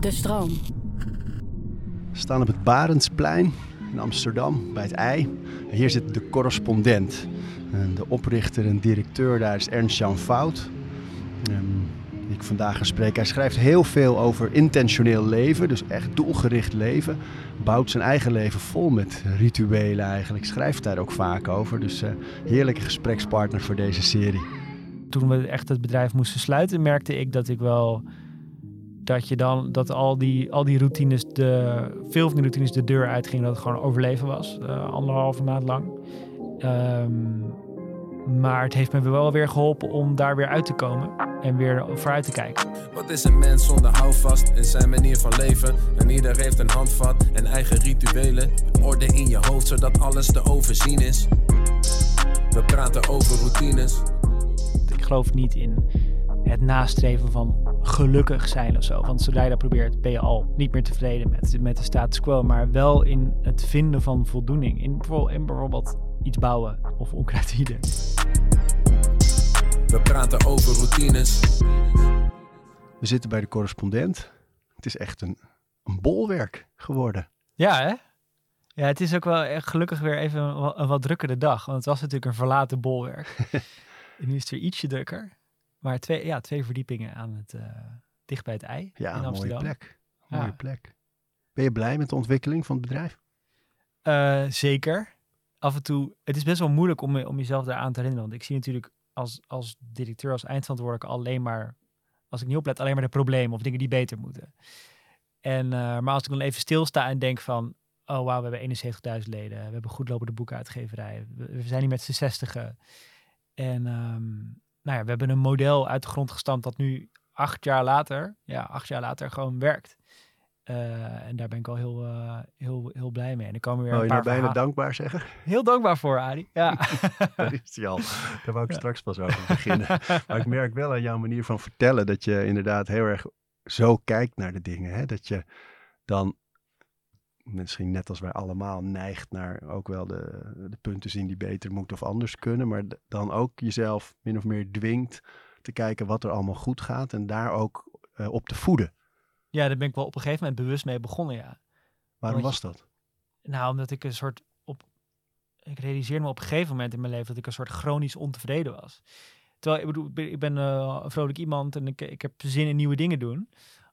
De stroom. We staan op het Barendsplein in Amsterdam bij het IJ. En hier zit de correspondent. En de oprichter en directeur daar is Ernst-Jan Fout. Um, die ik vandaag ga spreken. Hij schrijft heel veel over intentioneel leven, dus echt doelgericht leven. Bouwt zijn eigen leven vol met rituelen eigenlijk. Schrijft daar ook vaak over. Dus uh, heerlijke gesprekspartner voor deze serie. Toen we echt het bedrijf moesten sluiten, merkte ik dat ik wel dat je dan dat al die, al die routines, de, veel van die routines de deur uitgingen, dat het gewoon overleven was, uh, anderhalve maand lang. Um, maar het heeft me wel weer geholpen om daar weer uit te komen en weer vooruit te kijken. Wat is een mens zonder houvast in zijn manier van leven? En ieder heeft een handvat en eigen rituelen. Orde in je hoofd zodat alles te overzien is. We praten over routines. Ik geloof niet in het nastreven van gelukkig zijn of zo. Want zodra je dat probeert, ben je al niet meer tevreden met, met de status quo. Maar wel in het vinden van voldoening. In, in bijvoorbeeld iets bouwen of onkruid We praten over routines. We zitten bij de correspondent. Het is echt een, een bolwerk geworden. Ja, hè? Ja, het is ook wel echt gelukkig weer even een, een wat drukkere dag. Want het was natuurlijk een verlaten bolwerk. en nu is het weer ietsje drukker. Maar twee, ja, twee verdiepingen aan het, uh, dicht bij het ei ja, in Amsterdam. mooie plek. Mooie plek. Ben je blij met de ontwikkeling van het bedrijf? Uh, zeker. Af en toe, het is best wel moeilijk om, om jezelf daar aan te herinneren. Want ik zie natuurlijk als, als directeur, als eindverantwoordelijke alleen maar, als ik niet oplet, alleen maar de problemen of dingen die beter moeten. En, uh, maar als ik dan even stilsta en denk van, oh wauw, we hebben 71.000 leden, we hebben goed lopende boekuitgeverijen, we, we zijn niet met z'n zestigen. En um, nou ja, we hebben een model uit de grond gestampt dat nu acht jaar later, ja, acht jaar later gewoon werkt. Uh, en daar ben ik al heel, uh, heel, heel blij mee. En dan komen weer oh, een je paar nou bijna dankbaar zeggen? Heel dankbaar voor, Adi. Ja. dat is hij al. Daar wou ik ja. straks pas over beginnen. maar ik merk wel aan jouw manier van vertellen dat je inderdaad heel erg zo kijkt naar de dingen. Hè? Dat je dan misschien net als wij allemaal neigt naar ook wel de, de punten zien die beter moeten of anders kunnen. Maar dan ook jezelf min of meer dwingt te kijken wat er allemaal goed gaat en daar ook uh, op te voeden. Ja, daar ben ik wel op een gegeven moment bewust mee begonnen, ja. Waarom was dat? Nou, omdat ik een soort op. Ik realiseerde me op een gegeven moment in mijn leven dat ik een soort chronisch ontevreden was. Terwijl ik bedoel, ik ben uh, een vrolijk iemand en ik, ik heb zin in nieuwe dingen doen.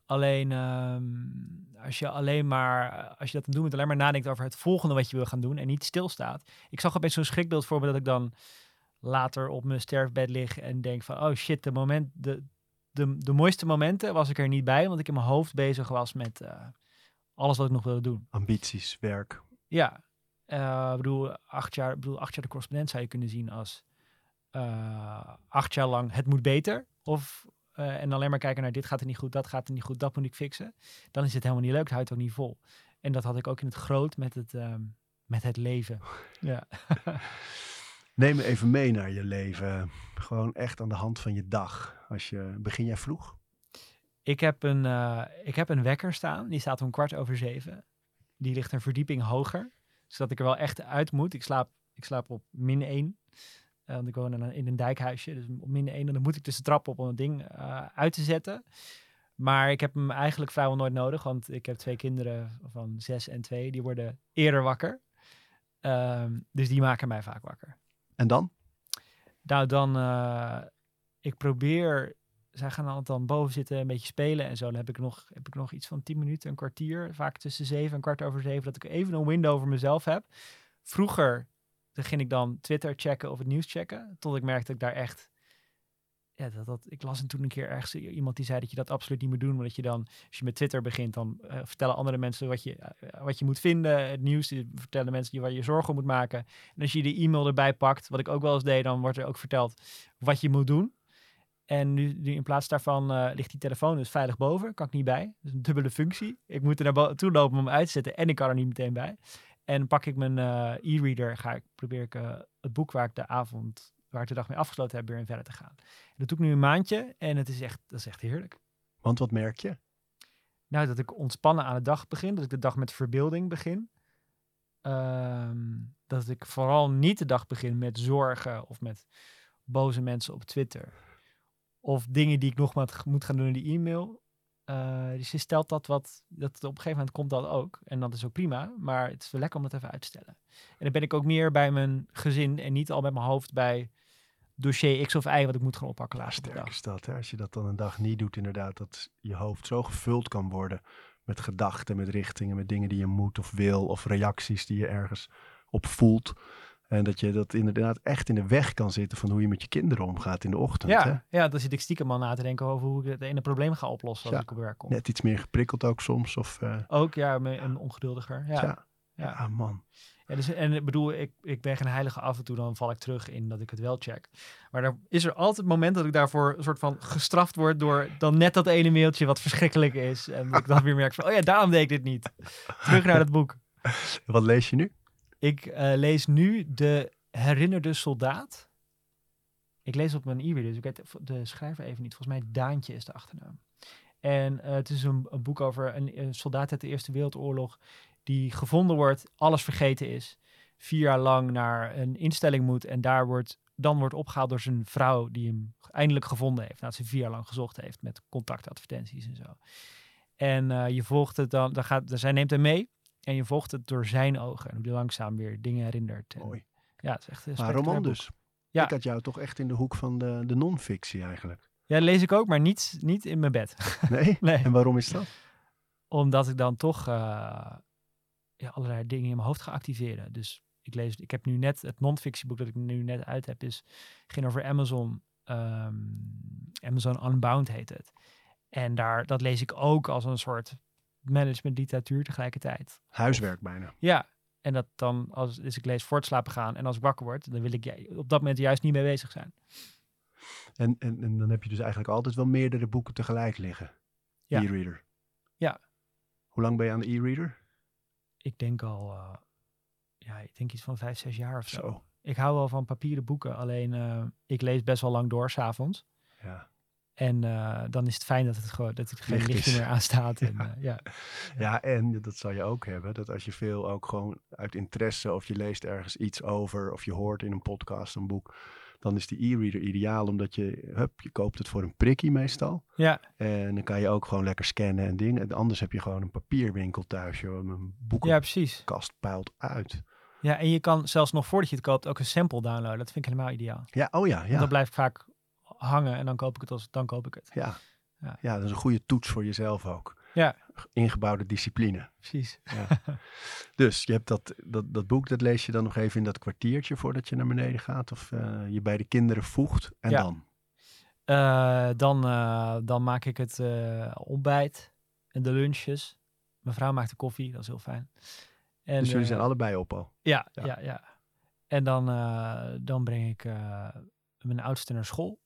Alleen um, als je alleen maar, als je dat doet met alleen maar nadenkt over het volgende wat je wil gaan doen en niet stilstaat. Ik zag opeens zo'n schrikbeeld voor me dat ik dan later op mijn sterfbed lig en denk van, oh shit, de moment, de, de, de mooiste momenten was ik er niet bij, want ik in mijn hoofd bezig was met uh, alles wat ik nog wilde doen. Ambities, werk. Ja, uh, bedoel, acht jaar, bedoel, acht jaar de correspondent zou je kunnen zien als uh, acht jaar lang het moet beter. Of uh, en alleen maar kijken naar dit gaat er niet goed, dat gaat er niet goed, dat moet ik fixen. Dan is het helemaal niet leuk, het houdt ook niet vol. En dat had ik ook in het groot met het, um, met het leven. ja. Neem me even mee naar je leven. Gewoon echt aan de hand van je dag. Als je, begin jij vroeg? Ik heb, een, uh, ik heb een wekker staan. Die staat om kwart over zeven. Die ligt een verdieping hoger. Zodat ik er wel echt uit moet. Ik slaap, ik slaap op min één. Uh, want ik woon in een, in een dijkhuisje. Dus op min één. En dan moet ik dus de trap op om het ding uh, uit te zetten. Maar ik heb hem eigenlijk vrijwel nooit nodig. Want ik heb twee kinderen van zes en twee. Die worden eerder wakker. Um, dus die maken mij vaak wakker. En dan? Nou, dan, uh, ik probeer, zij gaan altijd dan boven zitten, een beetje spelen en zo. Dan heb ik nog, heb ik nog iets van 10 minuten, een kwartier, vaak tussen zeven en kwart over zeven, dat ik even een window voor mezelf heb. Vroeger ging ik dan Twitter checken of het nieuws checken, tot ik merkte dat ik daar echt ja, dat, dat, ik las toen een keer ergens iemand die zei dat je dat absoluut niet moet doen. omdat je dan, als je met Twitter begint, dan uh, vertellen andere mensen wat je, uh, wat je moet vinden. Het nieuws, vertellen mensen je waar je zorgen om moet maken. En als je de e-mail erbij pakt, wat ik ook wel eens deed, dan wordt er ook verteld wat je moet doen. En nu, nu in plaats daarvan uh, ligt die telefoon dus veilig boven, kan ik niet bij. Dus een dubbele functie. Ik moet er naar toe lopen om hem uit te zetten en ik kan er niet meteen bij. En pak ik mijn e-reader, ga ik, probeer ik het boek waar ik de avond waar ik de dag mee afgesloten heb, weer in verder te gaan. dat doe ik nu een maandje en het is echt, dat is echt heerlijk. Want wat merk je? Nou, dat ik ontspannen aan de dag begin, dat ik de dag met verbeelding begin. Um, dat ik vooral niet de dag begin met zorgen of met boze mensen op Twitter. Of dingen die ik nog maar moet gaan doen in die e-mail. Eh, dus je stelt dat wat, dat op een gegeven moment komt dat ook. En dat is ook prima, maar het is wel lekker om dat even uit te stellen. En dan ben ik ook meer bij mijn gezin en niet al met mijn hoofd bij dossier X of Y wat ik moet gaan oppakken de Sterk is dat, hè? Als je dat dan een dag niet doet, inderdaad, dat je hoofd zo gevuld kan worden met gedachten, met richtingen, met dingen die je moet of wil, of reacties die je ergens op voelt. En dat je dat inderdaad echt in de weg kan zitten van hoe je met je kinderen omgaat in de ochtend. Hè? Ja, ja, dan zit ik stiekem al na te denken over hoe ik het ene probleem ga oplossen als Ja, ik op werk kom. Net iets meer geprikkeld ook soms. Of, eh, Ook, ja, me- en ongeduldiger. Ja, ja. ja. Ja. man. Ja, dus, en ik bedoel, ik, ik ben geen heilige af en toe, dan val ik terug in dat ik het wel check. Maar er is er altijd het moment dat ik daarvoor een soort van gestraft word door dan net dat ene mailtje wat verschrikkelijk is. En dat ik dan weer merk van, oh ja, daarom deed ik dit niet. Terug naar het boek. Wat lees je nu? Ik eh, lees nu De Herinnerde Soldaat. Ik lees op mijn e-reader, dus ik weet de schrijver even niet. Volgens mij Daantje is de achternaam. En eh, het is een, boek over een, soldaat uit de Eerste Wereldoorlog die gevonden wordt, alles vergeten is. Vier jaar lang naar een instelling moet en daar wordt, dan wordt opgehaald door zijn vrouw die hem eindelijk gevonden heeft. Nadat ze vier jaar lang gezocht heeft met contactadvertenties en zo. En eh, je volgt het dan, dan gaat, zij neemt hem mee en je volgt het door zijn ogen en hoe hij langzaam weer dingen herinnert. En, Mooi. Ja, het is echt een Maar roman dus. Ja. Ik had jou toch echt in de hoek van de, de non-fictie eigenlijk. Ja, dat lees ik ook, maar niet, niet in mijn bed. Nee? nee. En waarom is dat? Omdat ik dan toch eh, ja, allerlei dingen in mijn hoofd ga activeren. Dus ik lees, ik heb nu net het non-fictieboek dat ik nu net uit heb, is ging over Amazon. ehm, Amazon Unbound heet het. En daar, dat lees ik ook als een soort management literatuur tegelijkertijd. Huiswerk bijna. Ja, en dat dan, als, dus ik lees voor het slapen gaan en als ik wakker word, dan wil ik op dat moment juist niet mee bezig zijn. En, en, en dan heb je dus eigenlijk altijd wel meerdere boeken tegelijk liggen. Ja. E-reader. Ja. Hoe lang ben je aan de e-reader? Ik denk al, eh, ja, ik denk iets van vijf, zes jaar of zo. Zo. Ik hou wel van papieren boeken, alleen eh, ik lees best wel lang door s'avonds. Ja. En eh, dan is het fijn dat het gewoon dat er geen lichtje is. meer aanstaat. En, Ja. eh, ja. ja, en dat zal je ook hebben. Dat als je veel ook gewoon uit interesse of je leest ergens iets over of je hoort in een podcast een boek. Dan is die e-reader ideaal omdat je, hup, je koopt het voor een prikkie meestal. ja, En dan kan je ook gewoon lekker scannen en dingen. En anders heb je gewoon een papierwinkel thuis. Joh. Een ja, boekenkast precies. peilt uit. Ja, en je kan zelfs nog voordat je het koopt ook een sample downloaden. Dat vind ik helemaal ideaal. Ja, oh ja, ja. Dat blijft vaak hangen en dan koop ik het als dan koop ik het. Ja. Ja. ja, dat is een goede toets voor jezelf ook. Ja. Ingebouwde discipline. Precies. Dus je hebt dat, dat, dat boek, dat lees je dan nog even in dat kwartiertje voordat je naar beneden gaat. Of eh, je bij de kinderen voegt. En Ja. dan? Eh, dan, eh, dan maak ik het ontbijt en de lunches. Mijn vrouw maakt de koffie, dat is heel fijn. En, dus jullie zijn allebei op al. Ja, Ja. ja, ja. En dan, dan breng ik mijn oudste naar school.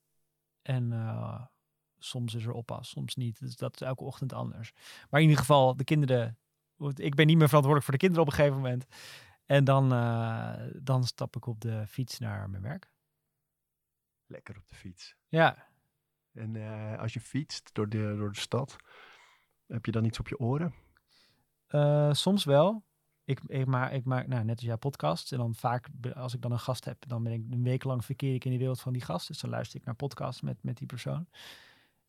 En eh, soms is er oppas, soms niet. Dus dat is elke ochtend anders. Maar in ieder geval, de kinderen... Ik ben niet meer verantwoordelijk voor de kinderen op een gegeven moment. En dan, eh, dan stap ik op de fiets naar mijn werk. Lekker op de fiets. Ja, En eh, als je fietst door de, door de stad, heb je dan iets op je oren? soms wel. Ik, ik, maak, ik maak nou, net als jouw podcast. En dan vaak, als ik dan een gast heb, dan ben ik een week lang verkeer ik in de wereld van die gast. Dus dan luister ik naar podcasts met, met die persoon.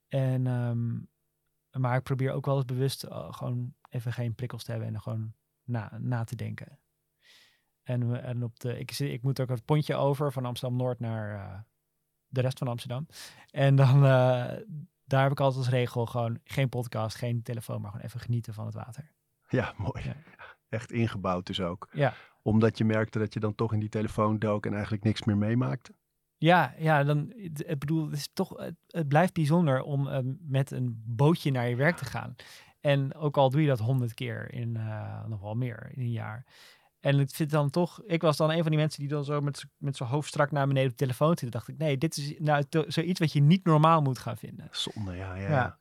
En, ehm, maar ik probeer ook wel eens bewust eh, gewoon even geen prikkels te hebben en gewoon na, na te denken. En, op de, ik, zit- ik moet ook het pontje over van Amsterdam-Noord naar eh, de rest van Amsterdam. En dan, eh, daar heb ik altijd als regel gewoon geen podcast, geen telefoon, maar gewoon even genieten van het water. Ja, mooi. Ja. Echt ingebouwd dus ook. Ja. Omdat je merkte dat je dan toch in die telefoon dook en eigenlijk niks meer meemaakte. Ja, ja, dan, het- ik bedoel, het, is toch, het, het blijft bijzonder om eh, met een bootje naar je werk te gaan. En ook al doe je dat honderd keer in, eh, nog wel meer in een jaar. En ik vind dan toch, ik was dan een van die mensen die dan zo met, met zijn hoofd strak naar beneden op de telefoon zitten. dacht ik, nee, dit is nou zoiets wat je niet normaal moet gaan vinden. Zonde, ja. Ja, Ja. ja.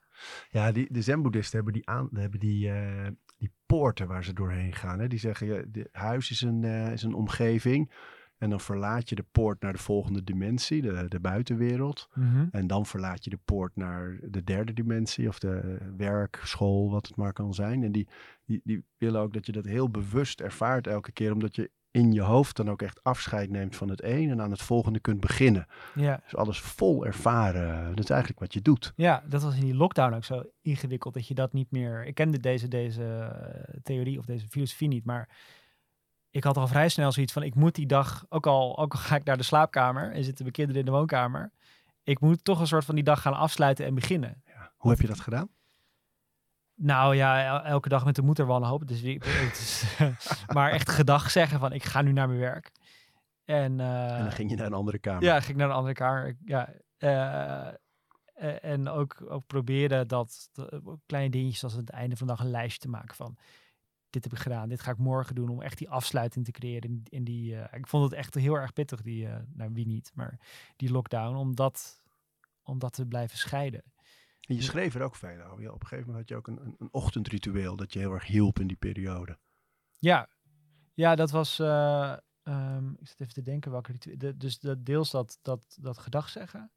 ja die, de zen-boeddhisten hebben die, aan, hebben die, eh, die poorten waar ze doorheen gaan. Hè? Die zeggen, ja, huis is een, eh, is een omgeving. En dan verlaat je de poort naar de volgende dimensie, de, de buitenwereld. En dan verlaat je de poort naar de derde dimensie of de werk, school, wat het maar kan zijn. En die, die, die willen ook dat je dat heel bewust ervaart elke keer, omdat je in je hoofd dan ook echt afscheid neemt van het een en aan het volgende kunt beginnen. Ja. Dus alles vol ervaren. Dat is eigenlijk wat je doet. ja, dat was in die lockdown ook zo ingewikkeld dat je dat niet meer. Ik kende deze, deze eh, theorie of deze filosofie niet, maar ik had al vrij snel zoiets van: ik moet die dag, ook al, ook al ga ik naar de slaapkamer en zitten mijn kinderen in de woonkamer, ik moet toch een soort van die dag gaan afsluiten en beginnen. Hoe heb je dat gedaan? Nou ja, el- elke dag met de moeder wanhopen. Dus is, maar echt gedag zeggen van ik ga nu naar mijn werk. En, eh, en dan ging je naar een andere kamer. ja, ging naar een andere kamer. Ja, eh, en ook, ook proberen dat, kleine dingetjes als het einde van de dag een lijstje te maken van dit heb ik gedaan, dit ga ik morgen doen om echt die afsluiting te creëren. In, in die, ik vond het echt heel erg pittig, die, nou wie niet, maar die lockdown, om dat, om dat te blijven scheiden. En je schreef er ook veel over. Ja, op een gegeven moment had je ook een, een, ochtendritueel dat je heel erg hielp in die periode. Ja, ja dat was. eh, ehm, ik zit even te denken welke ritueel. de- Dus deels dat, dat, dat gedag zeggen.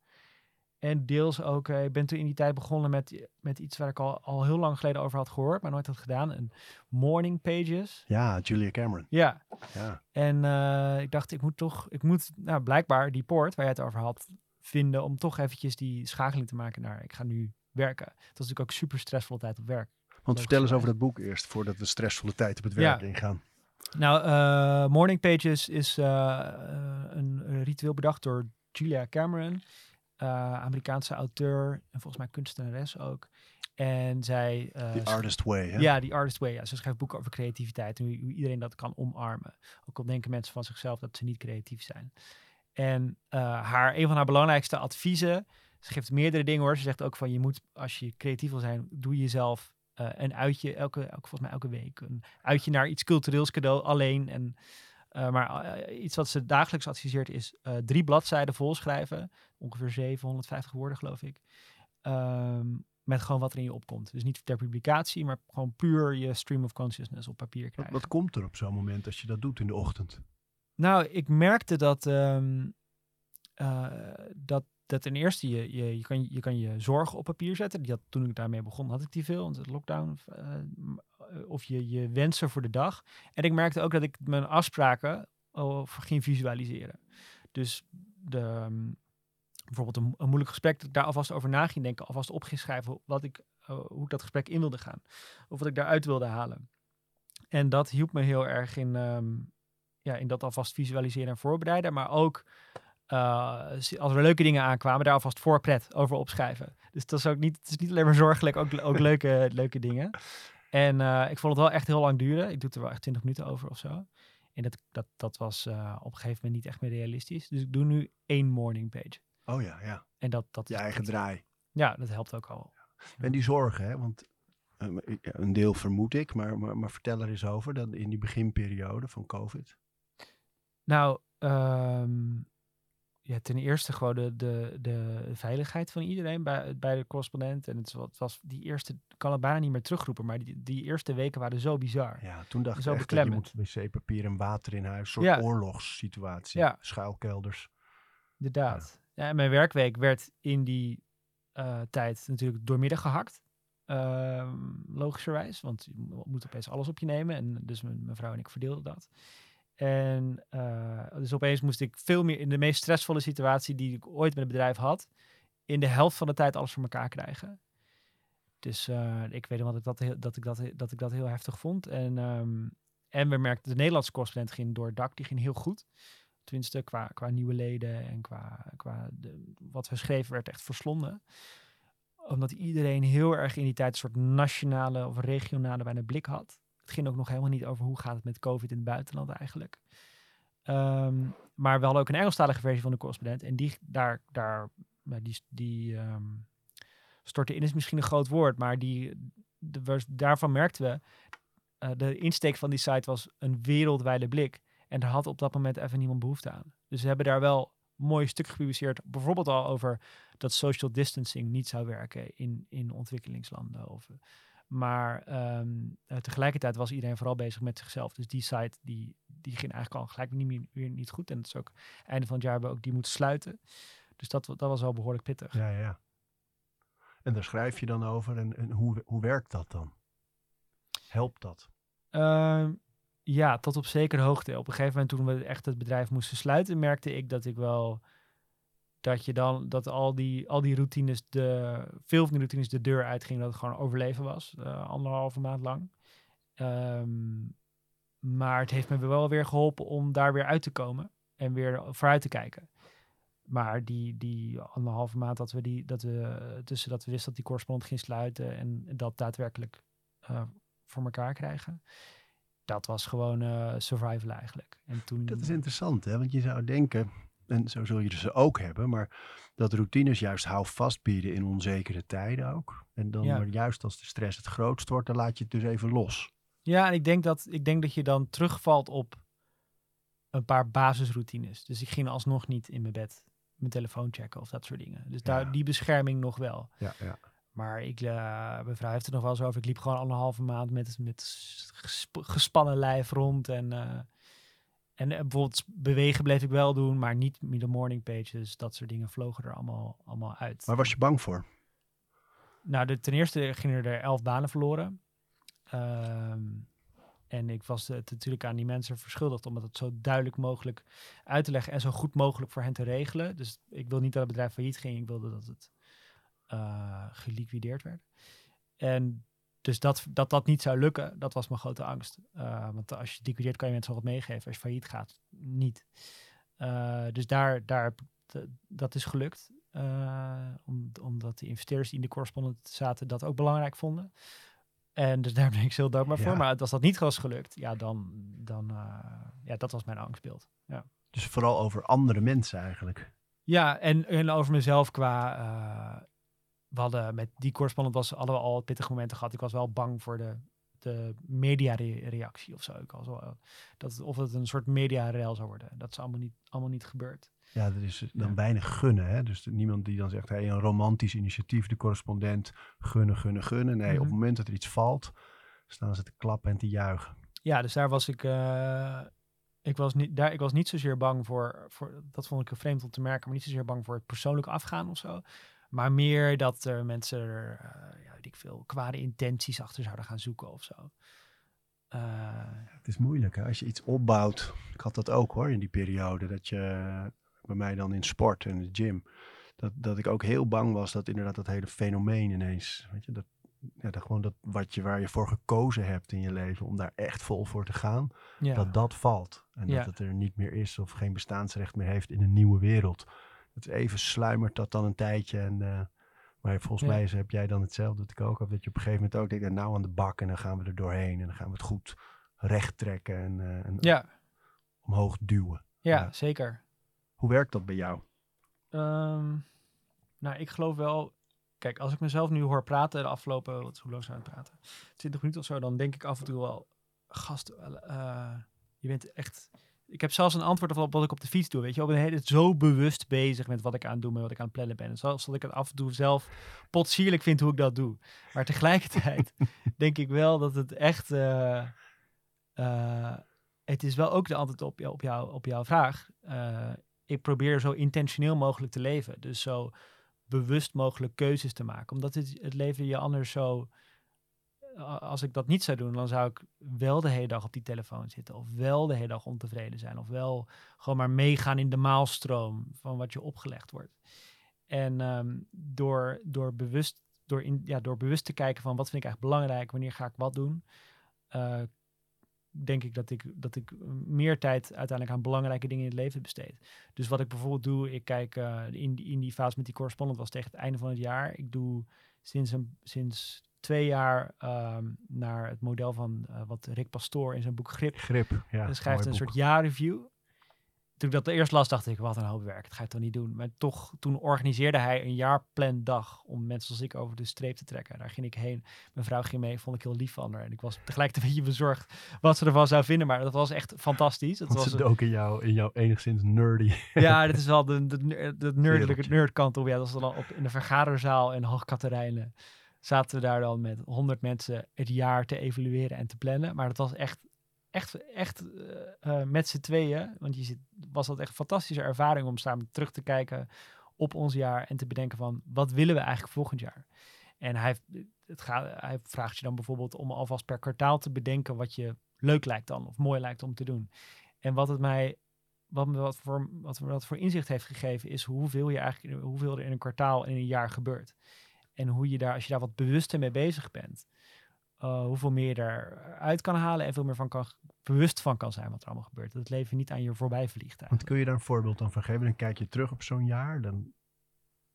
En deels ook. eh, ik ben toen in die tijd begonnen met, met iets waar ik al, al heel lang geleden over had gehoord, maar nooit had gedaan. Een morning pages. Ja, Julia Cameron. Ja. Ja. En eh, ik dacht, ik moet toch. Ik moet nou, blijkbaar die poort waar je het over had vinden. om toch eventjes die schakeling te maken naar. Ik ga nu werken. Het was natuurlijk ook super stressvolle tijd op werk. Want vertel eens over dat boek eerst, voordat we stressvolle tijd op het Ja. werk ingaan. Nou, eh, Morning Pages is eh, eh, een, ritueel bedacht door Julia Cameron, Amerikaanse auteur en volgens mij kunstenares ook. En zij... The Artist Way. Hè? Ja, die Artist Way. Ja. Ze schrijft boeken over creativiteit en hoe iedereen dat kan omarmen. Ook al denken mensen van zichzelf dat ze niet creatief zijn. En eh, haar, een van haar belangrijkste adviezen, ze geeft meerdere dingen hoor. Ze zegt ook van je moet, als je creatief wil zijn, doe jezelf eh, een uitje, elke, elke, volgens mij elke week, een uitje naar iets cultureels cadeau alleen. En, eh, maar iets wat ze dagelijks adviseert is drie bladzijden volschrijven, ongeveer 750 woorden geloof ik. Ehm, met gewoon wat er in je opkomt. Dus niet ter publicatie, maar gewoon puur je stream of consciousness op papier Wat, krijgen. wat komt er op zo'n moment als je dat doet in de ochtend? Nou, ik merkte dat, ehm, eh, dat, dat ten eerste je, je, je, kan, je kan je zorgen op papier zetten. Die had, toen ik daarmee begon, had ik die veel, want de lockdown. m- eh, of je, je wensen voor de dag. En ik merkte ook dat ik mijn afspraken over ging visualiseren. Dus de, ehm, bijvoorbeeld een, een moeilijk gesprek, dat ik daar alvast over na ging denken, alvast op ging schrijven wat ik, eh, hoe ik dat gesprek in wilde gaan. Of wat ik daaruit wilde halen. En dat hielp me heel erg in, ehm, ja, in dat alvast visualiseren en voorbereiden. Maar ook eh, als er leuke dingen aankwamen, daar alvast voorpret over opschrijven. Dus dat is ook niet, het is niet alleen maar zorgelijk, ook, ook leuke, leuke dingen. En eh, ik vond het wel echt heel lang duren. Ik doe het er wel echt 20 minuten over of zo. En dat, dat, dat was eh, op een gegeven moment niet echt meer realistisch. Dus ik doe nu één morning page. Oh ja, ja. En dat, dat Je is- eigen draai. Ja, dat helpt ook al. En die zorgen, hè? want een deel vermoed ik, maar, maar, maar vertel er eens over, dat in die beginperiode van COVID. Nou, ehm, ja, ten eerste gewoon de, de, de veiligheid van iedereen bij, bij de correspondent. En het was, was die eerste, ik kan het bijna niet meer terugroepen, maar die, die eerste weken waren zo bizar. Ja, toen dacht Zo ik echt dat je moet wc-papier en water in huis, een soort Ja. oorlogssituatie, Ja. schuilkelders. Inderdaad. Ja, en mijn werkweek werd in die eh, tijd natuurlijk doormidden gehakt. Ehm, logischerwijs, want je mo- moet opeens alles op je nemen. En dus mijn, mijn vrouw en ik verdeelden dat. En eh, dus opeens moest ik veel meer in de meest stressvolle situatie die ik ooit met het bedrijf had, in de helft van de tijd alles voor elkaar krijgen. Dus eh, ik weet nog dat ik dat, heel, dat, ik dat, dat ik dat heel heftig vond. En, ehm, en we merkten, de Nederlandse correspondent ging door het dak, die ging heel goed. Tenminste, qua, qua nieuwe leden en qua, qua de, wat we schreven werd echt verslonden. Omdat iedereen heel erg in die tijd een soort nationale of regionale bijna blik had. Het ging ook nog helemaal niet over hoe gaat het met COVID in het buitenland eigenlijk. Ehm, maar we hadden ook een Engelstalige versie van de correspondent. En die, daar, daar, die, die ehm, in is misschien een groot woord. Maar die, de, daarvan merkten we, eh, de insteek van die site was een wereldwijde blik. En daar had op dat moment even niemand behoefte aan. Dus we hebben daar wel mooi stuk gepubliceerd. Bijvoorbeeld al over dat social distancing niet zou werken in, in ontwikkelingslanden. Of, maar ehm, eh, tegelijkertijd was iedereen vooral bezig met zichzelf. Dus die site die, die ging eigenlijk al gelijk niet meer, weer niet goed. En het is ook einde van het jaar hebben we ook die moeten sluiten. Dus dat, dat was wel behoorlijk pittig. Ja, ja, ja. En daar schrijf je dan over en, en hoe, hoe werkt dat dan? Helpt dat? Ehm, Ja, tot op zekere hoogte. Op een gegeven moment toen we echt het bedrijf moesten sluiten, merkte ik dat ik wel dat je dan dat al die, al die routines, de, veel van die routines de deur uitgingen, dat het gewoon overleven was, uh, anderhalve maand lang. Ehm, maar het heeft me wel weer geholpen om daar weer uit te komen en weer vooruit te kijken. Maar die, die anderhalve maand dat we die, dat we tussen dat we wisten dat die correspondent ging sluiten en dat daadwerkelijk uh, voor elkaar krijgen. Dat was gewoon uh, survival eigenlijk. En toen, dat is interessant, hè? Want je zou denken, en zo zul je ze ook hebben, maar dat routines juist houvast bieden in onzekere tijden ook. En dan maar juist als de stress het grootst wordt, dan laat je het dus even los. Ja, en ik denk dat, ik denk dat je dan terugvalt op een paar basisroutines. Dus ik ging alsnog niet in mijn bed mijn telefoon checken of dat soort dingen. Dus daar, die bescherming nog wel. Ja, ja. Maar ik, uh, mijn vrouw heeft er nog wel zo over. Ik liep gewoon anderhalve maand met, met gespannen lijf rond. En, uh, en uh, bijvoorbeeld bewegen bleef ik wel doen, maar niet de morning pages. Dat soort dingen vlogen er allemaal, allemaal uit. Waar was je bang voor? Nou, de, ten eerste gingen er elf banen verloren. Ehm, en ik was het natuurlijk aan die mensen verschuldigd om het zo duidelijk mogelijk uit te leggen en zo goed mogelijk voor hen te regelen. Dus ik wil niet dat het bedrijf failliet ging. Ik wilde dat het uh, geliquideerd werd. En dus dat, dat dat niet zou lukken, dat was mijn grote angst. Uh, want als je liquideert, kan je mensen wat meegeven. Als je failliet gaat, niet. Uh, dus daar, daar, dat is gelukt. Om, omdat de investeerders die in de correspondent zaten dat ook belangrijk vonden. En dus daar ben ik heel dankbaar ja. voor. Maar als dat niet was gelukt, ja, dan, dan ja, dat was mijn angstbeeld. Ja. Dus vooral over andere mensen eigenlijk. Ja, en, en over mezelf qua we hadden met die correspondent was, hadden we al pittige momenten gehad. Ik was wel bang voor de, de media-reactie of zo. Ik was wel, dat, of het een soort media-rel zou worden. Dat is allemaal niet, allemaal niet gebeurd. Ja, er is dan weinig gunnen. Hè? Dus niemand die dan zegt, hey, een romantisch initiatief, de correspondent, gunnen, gunnen, gunnen. Nee, op het mhm. moment dat er iets valt, staan ze te klappen en te juichen. Ja, dus daar was ik... Uh, ik was, niet, daar, ik was niet zozeer bang voor, voor, dat vond ik vreemd om te merken, maar niet zozeer bang voor het persoonlijk afgaan of zo. Maar meer dat er mensen er, uh, ja, weet ik veel, kwade intenties achter zouden gaan zoeken of zo. Uh, het is moeilijk hè? als je iets opbouwt. Ik had dat ook hoor in die periode. Dat je bij mij dan in sport en de gym. Dat, dat ik ook heel bang was dat inderdaad dat hele fenomeen ineens. Weet je, dat, ja, dat gewoon dat wat je, waar je voor gekozen hebt in je leven. Om daar echt vol voor te gaan. Ja. Dat dat valt. En dat het er niet meer is of geen bestaansrecht meer heeft in een nieuwe wereld het even sluimert dat dan een tijdje. En, uh, maar volgens mij heb jij dan hetzelfde dat ik ook heb. Dat je op een gegeven moment ook denkt, nou aan de bak en dan gaan we er doorheen. En dan gaan we het goed recht trekken en, uh, en ja. omhoog duwen. Ja, zeker. Hoe werkt dat bij jou? Um, nou, ik geloof wel... Kijk, als ik mezelf nu hoor praten de afgelopen... Wat is hoe lang zijn we praten? 20 minuten of zo. Dan denk ik af en toe wel... Gast, uh, je bent echt ik heb zelfs een antwoord op wat ik op de fiets doe. Weet je, ik ben hele, zo bewust bezig met wat ik aan het doen ben, wat ik aan het plannen ben. En zelfs dat ik het af en toe zelf potsierlijk vind hoe ik dat doe. Maar tegelijkertijd denk ik wel dat het echt. Uh, uh, het is wel ook de antwoord op, op, jou, op jouw vraag. Uh, ik probeer zo intentioneel mogelijk te leven. Dus zo bewust mogelijk keuzes te maken. Omdat het, het leven je anders zo als ik dat niet zou doen, dan zou ik wel de hele dag op die telefoon zitten. Of wel de hele dag ontevreden zijn. Of wel gewoon maar meegaan in de maalstroom van wat je opgelegd wordt. En um, door, door, bewust, door, in, ja, door bewust te kijken van wat vind ik eigenlijk belangrijk, wanneer ga ik wat doen, uh, denk ik dat ik, dat ik meer tijd uiteindelijk aan belangrijke dingen in het leven besteed. Dus wat ik bijvoorbeeld doe, ik kijk uh, in, in die fase met die correspondent was tegen het einde van het jaar. Ik doe sinds, een, sinds twee jaar um, naar het model van uh, wat Rick Pastoor in zijn boek Grip. Grip, ja. Hij schrijft een soort jaarreview. Toen ik dat eerst las, dacht ik, wat een hoop werk. Dat ga je toch niet doen. Maar toch, toen organiseerde hij een jaarplandag om mensen als ik over de streep te trekken. Daar ging ik heen. Mijn vrouw ging mee, vond ik heel lief van haar. En ik was tegelijkertijd een beetje bezorgd wat ze ervan zou vinden. Maar dat was echt fantastisch. Het was ook in jouw, in jouw enigszins nerdy. Ja, dit is wel de, de, de, nerdelijke nerdkant op. Ja, dat was dan op, in de vergaderzaal in Hoogkaterijnen zaten we daar dan met honderd mensen het jaar te evalueren en te plannen. Maar dat was echt, echt, echt uh, met z'n tweeën. Want je zit, was dat echt een fantastische ervaring om samen terug te kijken op ons jaar en te bedenken van wat willen we eigenlijk volgend jaar. En hij, het gaat, hij vraagt je dan bijvoorbeeld om alvast per kwartaal te bedenken wat je leuk lijkt dan, of mooi lijkt om te doen. En wat het mij, wat me wat voor, wat me wat voor inzicht heeft gegeven, is hoeveel, je eigenlijk, hoeveel er in een kwartaal in een jaar gebeurt. En hoe je daar, als je daar wat bewuster mee bezig bent, uh, hoeveel meer je eruit kan halen en veel meer van kan, bewust van kan zijn wat er allemaal gebeurt. Dat het leven niet aan je voorbij vliegt. Want kun je daar een voorbeeld van geven? Dan kijk je terug op zo'n jaar. Dan,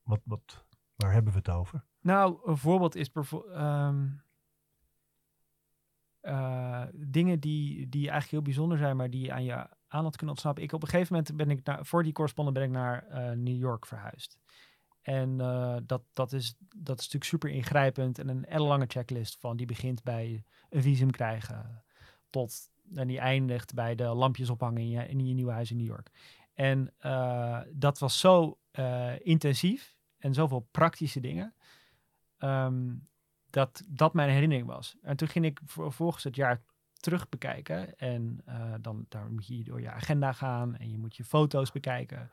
wat, wat, waar hebben we het over? Nou, een voorbeeld is bijvoorbeeld. Um, uh, dingen die, die eigenlijk heel bijzonder zijn, maar die aan je aandacht kunnen ontsnappen. Ik op een gegeven moment ben ik naar, voor die correspondent ben ik naar uh, New York verhuisd. En uh, dat, dat, is, dat is natuurlijk super ingrijpend en een lange checklist van die begint bij een visum krijgen tot en die eindigt bij de lampjes ophangen in je, in je nieuwe huis in New York. En uh, dat was zo uh, intensief en zoveel praktische dingen. Um, dat dat mijn herinnering was. En toen ging ik vervolgens het jaar terug bekijken. En dan daar moet je door je agenda gaan en je moet je foto's bekijken.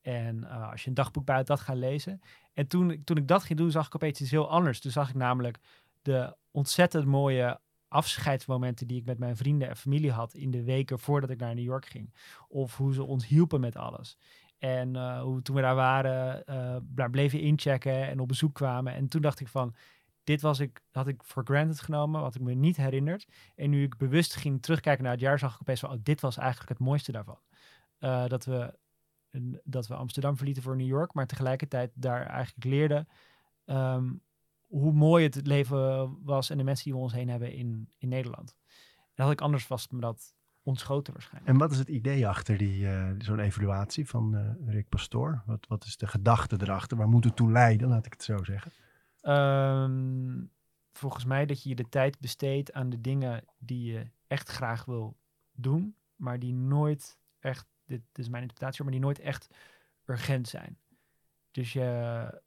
En uh, als je een dagboek buiten dat gaan lezen. En toen, toen ik dat ging doen, zag ik opeens iets heel anders. Toen zag ik namelijk de ontzettend mooie afscheidsmomenten die ik met mijn vrienden en familie had in de weken voordat ik naar New York ging. Of hoe ze ons hielpen met alles. En uh, hoe toen we daar waren, uh, bleven inchecken en op bezoek kwamen. En toen dacht ik van, dit was ik, had ik voor granted genomen, wat ik me niet herinnerd. En nu ik bewust ging terugkijken naar het jaar, zag ik opeens van, oh, dit was eigenlijk het mooiste daarvan. Dat, we, dat we Amsterdam verlieten voor New York, maar tegelijkertijd daar eigenlijk leerden um, hoe mooi het leven was en de mensen die we ons heen hebben in, in Nederland. En had ik anders vast me dat ontschoten waarschijnlijk. En wat is het idee achter die, uh, zo'n evaluatie van uh, Rick Pastoor? Wat, wat is de gedachte erachter? Waar moet het toe leiden, laat ik het zo zeggen? Um, volgens mij dat je je de tijd besteedt aan de dingen die je echt graag wil doen, maar die nooit echt, dit, is mijn interpretatie, maar die nooit echt urgent zijn. Dus je,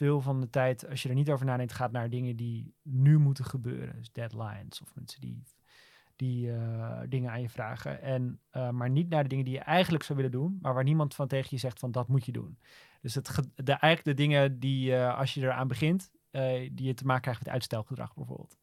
veel van de tijd, als je er niet over nadenkt, gaat naar dingen die nu moeten gebeuren. Dus deadlines of mensen die, die uh, dingen aan je vragen. En, uh, maar niet naar de dingen die je eigenlijk zou willen doen, maar waar niemand van tegen je zegt van dat moet je doen. Dus het, de, eigenlijk de dingen die uh, als je eraan begint, die je te maken krijgt met uitstelgedrag bijvoorbeeld.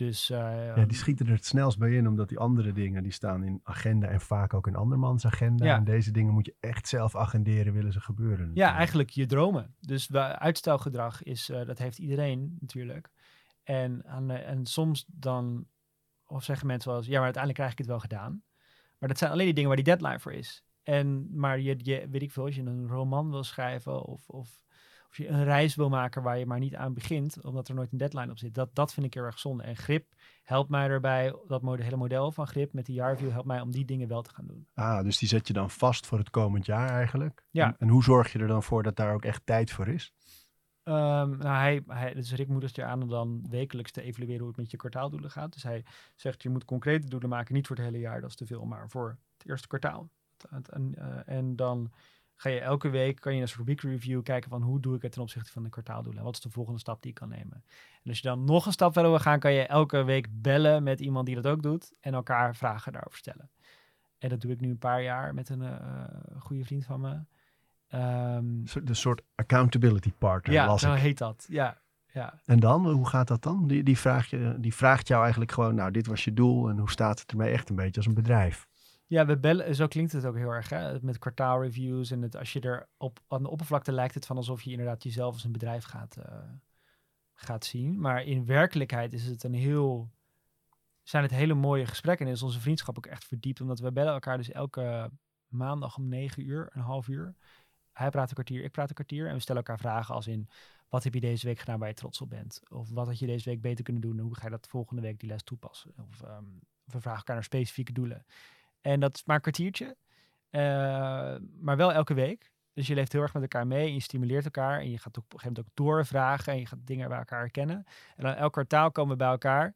Dus, ja, die schieten er het snelst bij in, omdat die andere dingen die staan in agenda en vaak ook in andermans agenda. Ja. En deze dingen moet je echt zelf agenderen, willen ze gebeuren. Natuurlijk. Ja, eigenlijk je dromen. Dus uitstelgedrag is, uh, dat heeft iedereen natuurlijk. En, en soms dan, of zeggen mensen wel eens, ja, maar uiteindelijk krijg ik het wel gedaan. Maar dat zijn alleen die dingen waar die deadline voor is. En, maar je, je weet ik veel, als je een roman wil schrijven of, of of je een reis wil maken waar je maar niet aan begint, omdat er nooit een deadline op zit. Dat, dat vind ik heel erg zonde. En grip helpt mij erbij, dat hele model van grip met die jaarview helpt mij om die dingen wel te gaan doen. Ah, dus die zet je dan vast voor het komend jaar eigenlijk? Ja. En, en hoe zorg je er dan voor dat daar ook echt tijd voor is? Um, nou, hij, hij, dus Rick moedigt je aan om dan wekelijks te evalueren hoe het met je kwartaaldoelen gaat. Dus hij zegt, je moet concrete doelen maken, niet voor het hele jaar, dat is te veel, maar voor het eerste kwartaal. En, uh, en dan ga je elke week, kan je een soort week review kijken van hoe doe ik het ten opzichte van de kwartaaldoelen. Wat is de volgende stap die ik kan nemen. En als je dan nog een stap verder wil gaan, kan je elke week bellen met iemand die dat ook doet en elkaar vragen daarover stellen. En dat doe ik nu een paar jaar met een uh, goede vriend van me. Um, de soort accountability partner. Ja, zo heet dat. Ja, ja. En dan, hoe gaat dat dan? Die, die, vraag je, die vraagt jou eigenlijk gewoon, nou, dit was je doel en hoe staat het ermee echt een beetje als een bedrijf? Ja, we bellen, zo klinkt het ook heel erg. Hè? Met kwartaalreviews. En het, als je er op aan de oppervlakte lijkt het van alsof je inderdaad jezelf als een bedrijf gaat, uh, gaat zien. Maar in werkelijkheid is het een heel. Zijn het hele mooie gesprekken. En is onze vriendschap ook echt verdiept. Omdat we bellen elkaar dus elke maandag om negen uur, een half uur. Hij praat een kwartier, ik praat een kwartier. En we stellen elkaar vragen als in. Wat heb je deze week gedaan waar je trots op bent? Of wat had je deze week beter kunnen doen? En hoe ga je dat volgende week die les toepassen? Of um, we vragen elkaar naar specifieke doelen. En dat is maar een kwartiertje. Uh, maar wel elke week. Dus je leeft heel erg met elkaar mee en je stimuleert elkaar. En je gaat op een gegeven moment ook doorvragen en je gaat dingen bij elkaar herkennen. En dan elk kwartaal komen we bij elkaar,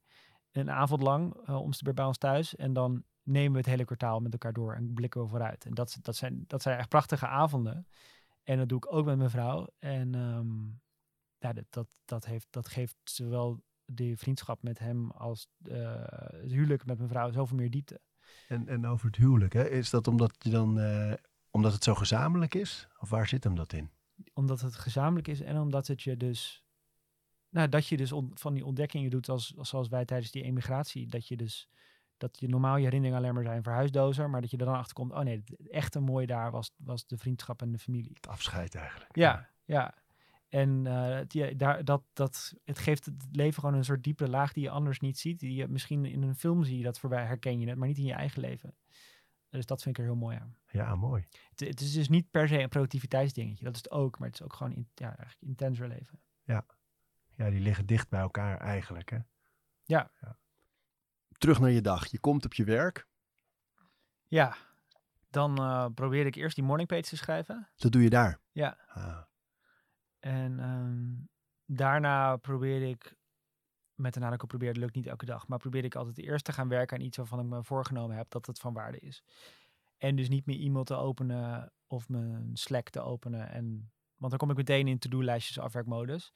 een avond lang, uh, bij ons thuis. En dan nemen we het hele kwartaal met elkaar door en blikken we vooruit. En dat, dat, zijn, dat zijn echt prachtige avonden. En dat doe ik ook met mijn vrouw. En um, ja, dat, dat, dat, heeft, dat geeft zowel de vriendschap met hem als uh, het huwelijk met mijn vrouw zoveel meer diepte. En, en over het huwelijk, hè? is dat omdat, je dan, uh, omdat het zo gezamenlijk is? Of waar zit hem dat in? Omdat het gezamenlijk is en omdat het je dus nou, dat je dus van die ontdekkingen doet als, als zoals wij tijdens die emigratie. Dat je dus dat je normaal je herinneringen alleen maar zijn verhuisdozer, maar dat je er dan achter komt, oh nee, het echte mooi daar was, was de vriendschap en de familie. Het afscheid eigenlijk. Ja, ja. En eh, het, ja, daar, dat, dat, het geeft het leven gewoon een soort diepere laag die je anders niet ziet. Die je misschien in een film zie je dat voorbij, herken je het, maar niet in je eigen leven. Dus dat vind ik er heel mooi aan. Ja, mooi. Het, het is dus niet per se een productiviteitsdingetje. Dat is het ook, maar het is ook gewoon in, ja, eigenlijk intenser leven. Ja, die liggen dicht bij elkaar eigenlijk. Hè? Ja. Terug naar je dag. Je komt op je werk. Ja, dan eh probeerde ik eerst die morningpage te schrijven. Dat doe je daar. Ja. Ah, En ehm, daarna probeerde ik, met een nadruk op probeerde, lukt niet elke dag, maar probeerde ik altijd eerst te gaan werken aan iets waarvan ik me voorgenomen heb dat het van waarde is. En dus niet meer e-mail te openen of mijn Slack te openen. En, want dan kom ik meteen in to-do-lijstjes afwerkmodus.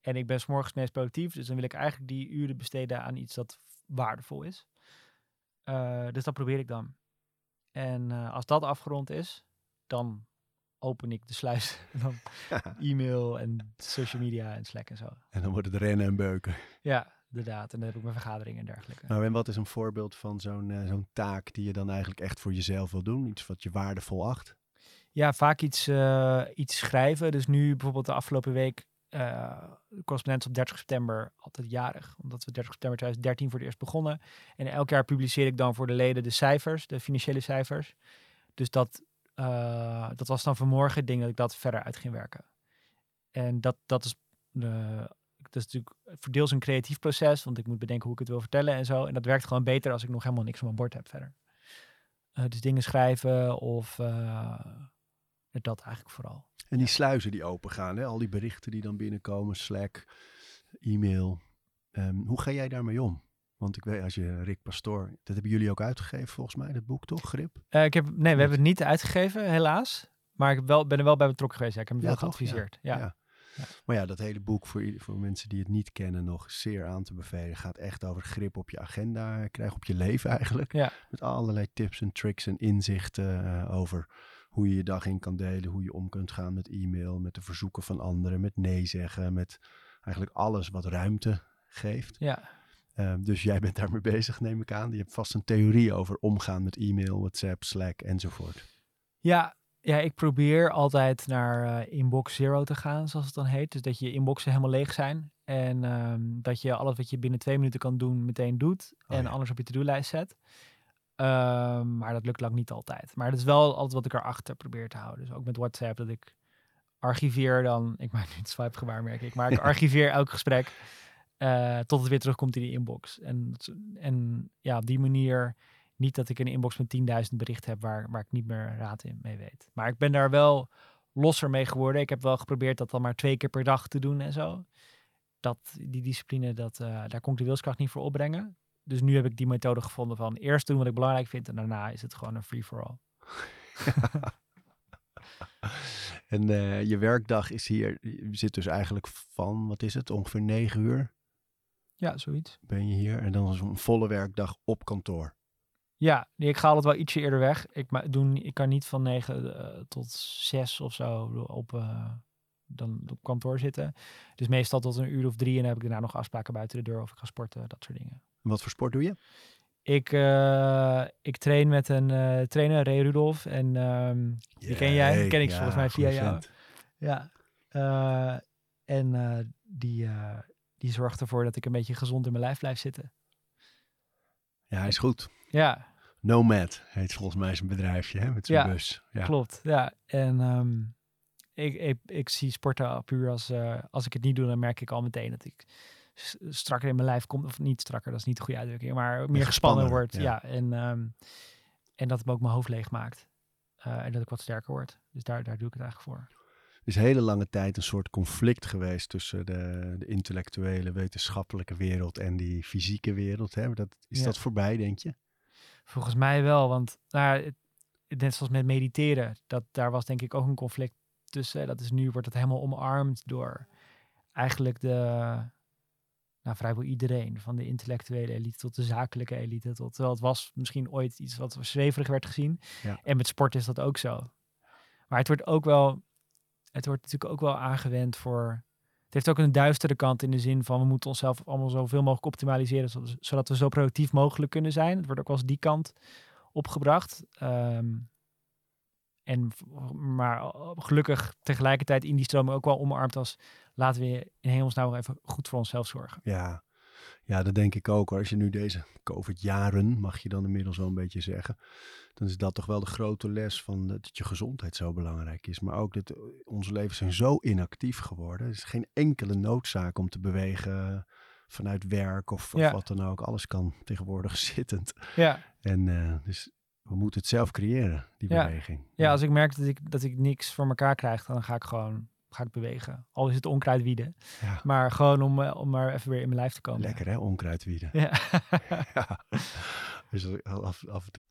En ik ben 's morgens meest productief, dus dan wil ik eigenlijk die uren besteden aan iets dat waardevol is. Eh, dus dat probeer ik dan. En eh, als dat afgerond is, dan open ik de sluis. En dan e-mail en social media en Slack en zo. en dan wordt het rennen en beuken. Ja, inderdaad. En dan heb ik mijn vergaderingen en dergelijke. Nou, en wat is een voorbeeld van zo'n eh, zo'n taak die je dan eigenlijk echt voor jezelf wil doen? Iets wat je waardevol acht? Ja, vaak iets, eh, iets schrijven. Dus nu bijvoorbeeld de afgelopen week, eh de correspondent op 30 september, altijd jarig. Omdat we 30 september 2013 voor het eerst begonnen. En elk jaar publiceer ik dan voor de leden de cijfers, de financiële cijfers. Dus dat, eh, dat was dan vanmorgen het ding dat ik dat verder uit ging werken. En dat, dat is... eh, dat is natuurlijk voor deels een creatief proces, want ik moet bedenken hoe ik het wil vertellen en zo. En dat werkt gewoon beter als ik nog helemaal niks op mijn bord heb verder. Eh, dus dingen schrijven of dat eigenlijk vooral. En die sluizen die open gaan, hè? al die berichten die dan binnenkomen, Slack, e-mail. Ehm, hoe ga jij daarmee om? Want ik weet, als je Rick Pastoor, dat hebben jullie ook uitgegeven volgens mij, dat boek toch, Grip? Eh, ik heb, nee, we hebben het niet uitgegeven, helaas. Maar ik wel, ben er wel bij betrokken geweest. Ja, ik heb hem Ja, wel toch? Geadviseerd. Ja. Ja. Ja. Maar ja, dat hele boek voor, voor mensen die het niet kennen nog zeer aan te bevelen. Gaat echt over grip op je agenda krijgen, op je leven eigenlijk. Met allerlei tips en tricks en inzichten eh, over hoe je je dag in kan delen. Hoe je om kunt gaan met e-mail, met de verzoeken van anderen, met nee zeggen. Met eigenlijk alles wat ruimte geeft. Ja. Ehm, dus jij bent daarmee bezig, neem ik aan. Je hebt vast een theorie over omgaan met e-mail, WhatsApp, Slack enzovoort. Ja, ja, ik probeer altijd naar eh, inbox zero te gaan, zoals het dan heet. Dus dat je inboxen helemaal leeg zijn. En ehm, dat je alles wat je binnen twee minuten kan doen, meteen doet. Oh, en ja. alles op je to-do-lijst zet. Ehm, maar dat lukt lang niet altijd. Maar dat is wel altijd wat ik erachter probeer te houden. Dus ook met WhatsApp, dat ik archiveer dan... Ik maak nu het swipe-gebaar, merk ik. Maar ik archiveer elk gesprek eh, tot het weer terugkomt in die inbox. En, en ja, op die manier niet dat ik een inbox met 10.000 berichten heb waar, waar ik niet meer raad in mee weet. Maar ik ben daar wel losser mee geworden. Ik heb wel geprobeerd dat dan maar twee keer per dag te doen en zo. Dat, die discipline, dat, eh, daar kon ik de wilskracht niet voor opbrengen. Dus nu heb ik die methode gevonden van eerst doen wat ik belangrijk vind en daarna is het gewoon een free-for-all. En eh, je werkdag is hier, je zit dus eigenlijk van, wat is het, ongeveer negen uur Ja, zoiets. ben je hier. En dan is een volle werkdag op kantoor. Ja, ik ga altijd wel ietsje eerder weg. Ik, ma- doe, ni- ik kan niet van 9 tot 6 of zo op, eh, dan op kantoor zitten. Dus meestal tot een uur of drie en dan heb ik daarna nog afspraken buiten de deur of ik ga sporten, dat soort dingen. En wat voor sport doe je? Ik, eh, ik train met een eh, trainer, Ray Rudolf. En ehm, die ken jij, die ken ik ja, volgens mij via jou. Ja. Eh, en eh, die, eh, die zorgt ervoor dat ik een beetje gezond in mijn lijf blijf zitten. Ja, hij is goed. Ja, Nomad heet volgens mij zijn bedrijfje, hè, met zijn Ja, bus. Ja. klopt. Ja, en ehm, ik, ik, ik zie sporten puur als, eh, als ik het niet doe, dan merk ik al meteen dat ik strakker in mijn lijf kom. Of niet strakker, dat is niet de goede uitdrukking, maar meer gespannen gespanner, word. ja. Ja, en, ehm, en dat het ook mijn hoofd leeg maakt. Eh, en dat ik wat sterker word. Dus daar, daar doe ik het eigenlijk voor. Is hele lange tijd een soort conflict geweest tussen de, de intellectuele, wetenschappelijke wereld en die fysieke wereld. Hè? Dat, is Ja. dat voorbij, denk je? Volgens mij wel, want nou, net zoals met mediteren, dat, daar was denk ik ook een conflict tussen. Dat is nu wordt het helemaal omarmd door eigenlijk de, nou, vrijwel iedereen, van de intellectuele elite tot de zakelijke elite. Tot, terwijl het was misschien ooit iets wat zweverig werd gezien. Ja. En met sport is dat ook zo. Maar het wordt ook wel, het wordt natuurlijk ook wel aangewend voor Het heeft ook een duistere kant in de zin van we moeten onszelf allemaal zoveel mogelijk optimaliseren, zodat- we zo productief mogelijk kunnen zijn. Het wordt ook wel eens die kant opgebracht. Ehm, en, maar eh, gelukkig tegelijkertijd in die stroming ook wel omarmd als laten we in hemelsnaam even goed voor onszelf zorgen. Ja. Ja, dat denk ik ook. hoor. Als je nu deze COVID-jaren, mag je dan inmiddels wel een beetje zeggen, dan is dat toch wel de grote les van dat je gezondheid zo belangrijk is. Maar ook dat eh, onze levens zijn zo inactief geworden. Er is geen enkele noodzaak om te bewegen vanuit werk of, wat dan ook. Alles kan tegenwoordig zittend. Ja, En eh, dus we moeten het zelf creëren, die Ja. beweging. ja als ik merk dat ik, dat ik niks voor elkaar krijg, dan ga ik gewoon ga ik bewegen. Al is het onkruid wieden. Ja. Maar gewoon om, eh, om maar even weer in mijn lijf te komen. Lekker hè, onkruidwieden. Ja. Ja. Dus af, af en toe.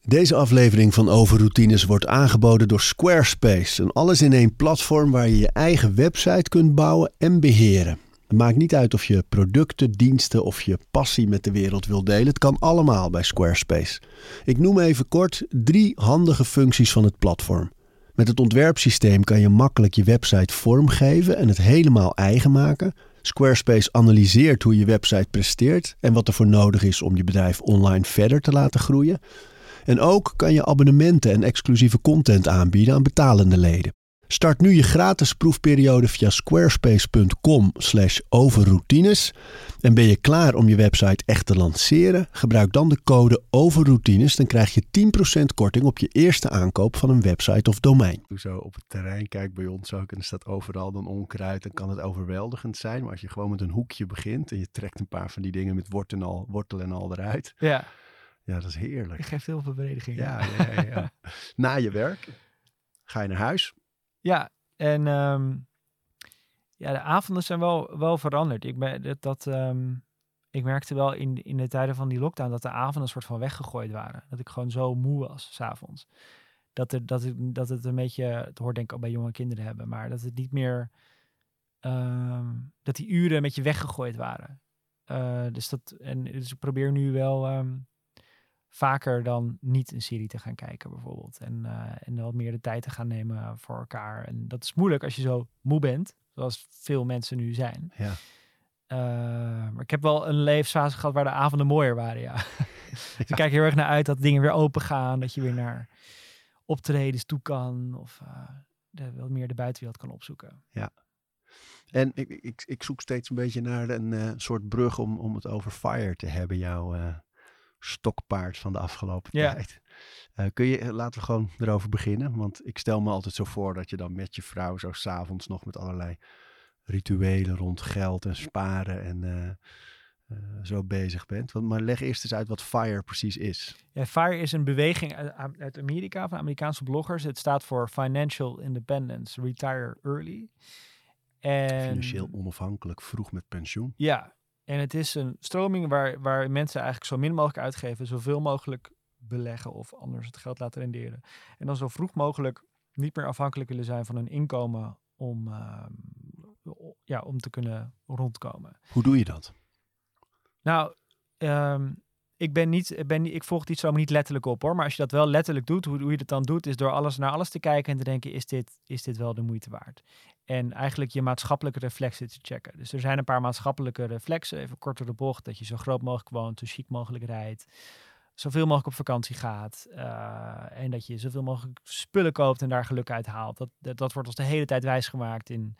Deze aflevering van Overroutines wordt aangeboden door Squarespace. Een alles-in-één platform waar je je eigen website kunt bouwen en beheren. Het maakt niet uit of je producten, diensten of je passie met de wereld wil delen. Het kan allemaal bij Squarespace. Ik noem even kort drie handige functies van het platform. Met het ontwerpsysteem kan je makkelijk je website vormgeven en het helemaal eigen maken. Squarespace analyseert hoe je website presteert en wat er voor nodig is om je bedrijf online verder te laten groeien. En ook kan je abonnementen en exclusieve content aanbieden aan betalende leden. Start nu je gratis proefperiode via squarespace.com slash overroutines. En ben je klaar om je website echt te lanceren? Gebruik dan de code overroutines. Dan krijg je 10% korting op je eerste aankoop van een website of domein. Toen zo op het terrein kijk bij ons ook en er staat overal dan onkruid. Dan kan het overweldigend zijn. Maar als je gewoon met een hoekje begint en je trekt een paar van die dingen met wortel en al, wortel en al eruit. ja, Ja, dat is heerlijk. ik geef heel veel bevrediging. Ja, ja, ja, ja. Na je werk ga je naar huis. Ja, en ehm, ja, de avonden zijn wel, wel veranderd. Ik, ben, dat, ehm, ik merkte wel in, in de tijden van die lockdown dat de avonden een soort van weggegooid waren. Dat ik gewoon zo moe was, s'avonds. Dat, er, dat, ik, dat het een beetje, het hoort denk ik ook bij jonge kinderen hebben, maar dat het niet meer, ehm, dat die uren met je weggegooid waren. Eh, dus, dat, en, dus ik probeer nu wel vaker dan niet een serie te gaan kijken bijvoorbeeld. En, eh, en wat meer de tijd te gaan nemen voor elkaar. En dat is moeilijk als je zo moe bent, zoals veel mensen nu zijn. Ja. Eh, maar ik heb wel een levensfase gehad waar de avonden mooier waren, ja. Dus ik kijk heel erg naar uit dat dingen weer open gaan. Dat je weer naar optredens toe kan. Of eh, de, wat meer de buitenwereld kan opzoeken. En ik, ik, ik zoek steeds een beetje naar een eh, soort brug om, om het over Fire te hebben. Jouw eh, stokpaard van de afgelopen Ja. tijd. Eh, kun je, laten we gewoon erover beginnen. Want ik stel me altijd zo voor dat je dan met je vrouw zo s'avonds nog met allerlei rituelen rond geld en sparen en eh, eh, zo bezig bent. Want, maar leg eerst eens uit wat Fire precies is. Ja, FIRE is een beweging uit, uit Amerika van Amerikaanse bloggers. Het staat voor Financial Independence, Retire Early. En, Financieel onafhankelijk, vroeg met pensioen. Ja, en het is een stroming waar, waar mensen eigenlijk zo min mogelijk uitgeven, zoveel mogelijk beleggen of anders het geld laten renderen. En dan zo vroeg mogelijk niet meer afhankelijk willen zijn van hun inkomen om, ehm, ja, om te kunnen rondkomen. Hoe doe je dat? Nou, ehm, ik ben niet, ben ik volg die stroom niet letterlijk op hoor. Maar als je dat wel letterlijk doet, hoe, hoe je dat dan doet, is door alles naar alles te kijken en te denken: is dit, is dit wel de moeite waard? En eigenlijk je maatschappelijke reflexen te checken. Dus er zijn een paar maatschappelijke reflexen, even kort door de bocht, dat je zo groot mogelijk woont, zo chic mogelijk rijdt, zoveel mogelijk op vakantie gaat eh, en dat je zoveel mogelijk spullen koopt en daar geluk uit haalt. Dat, dat, dat wordt ons de hele tijd wijsgemaakt in,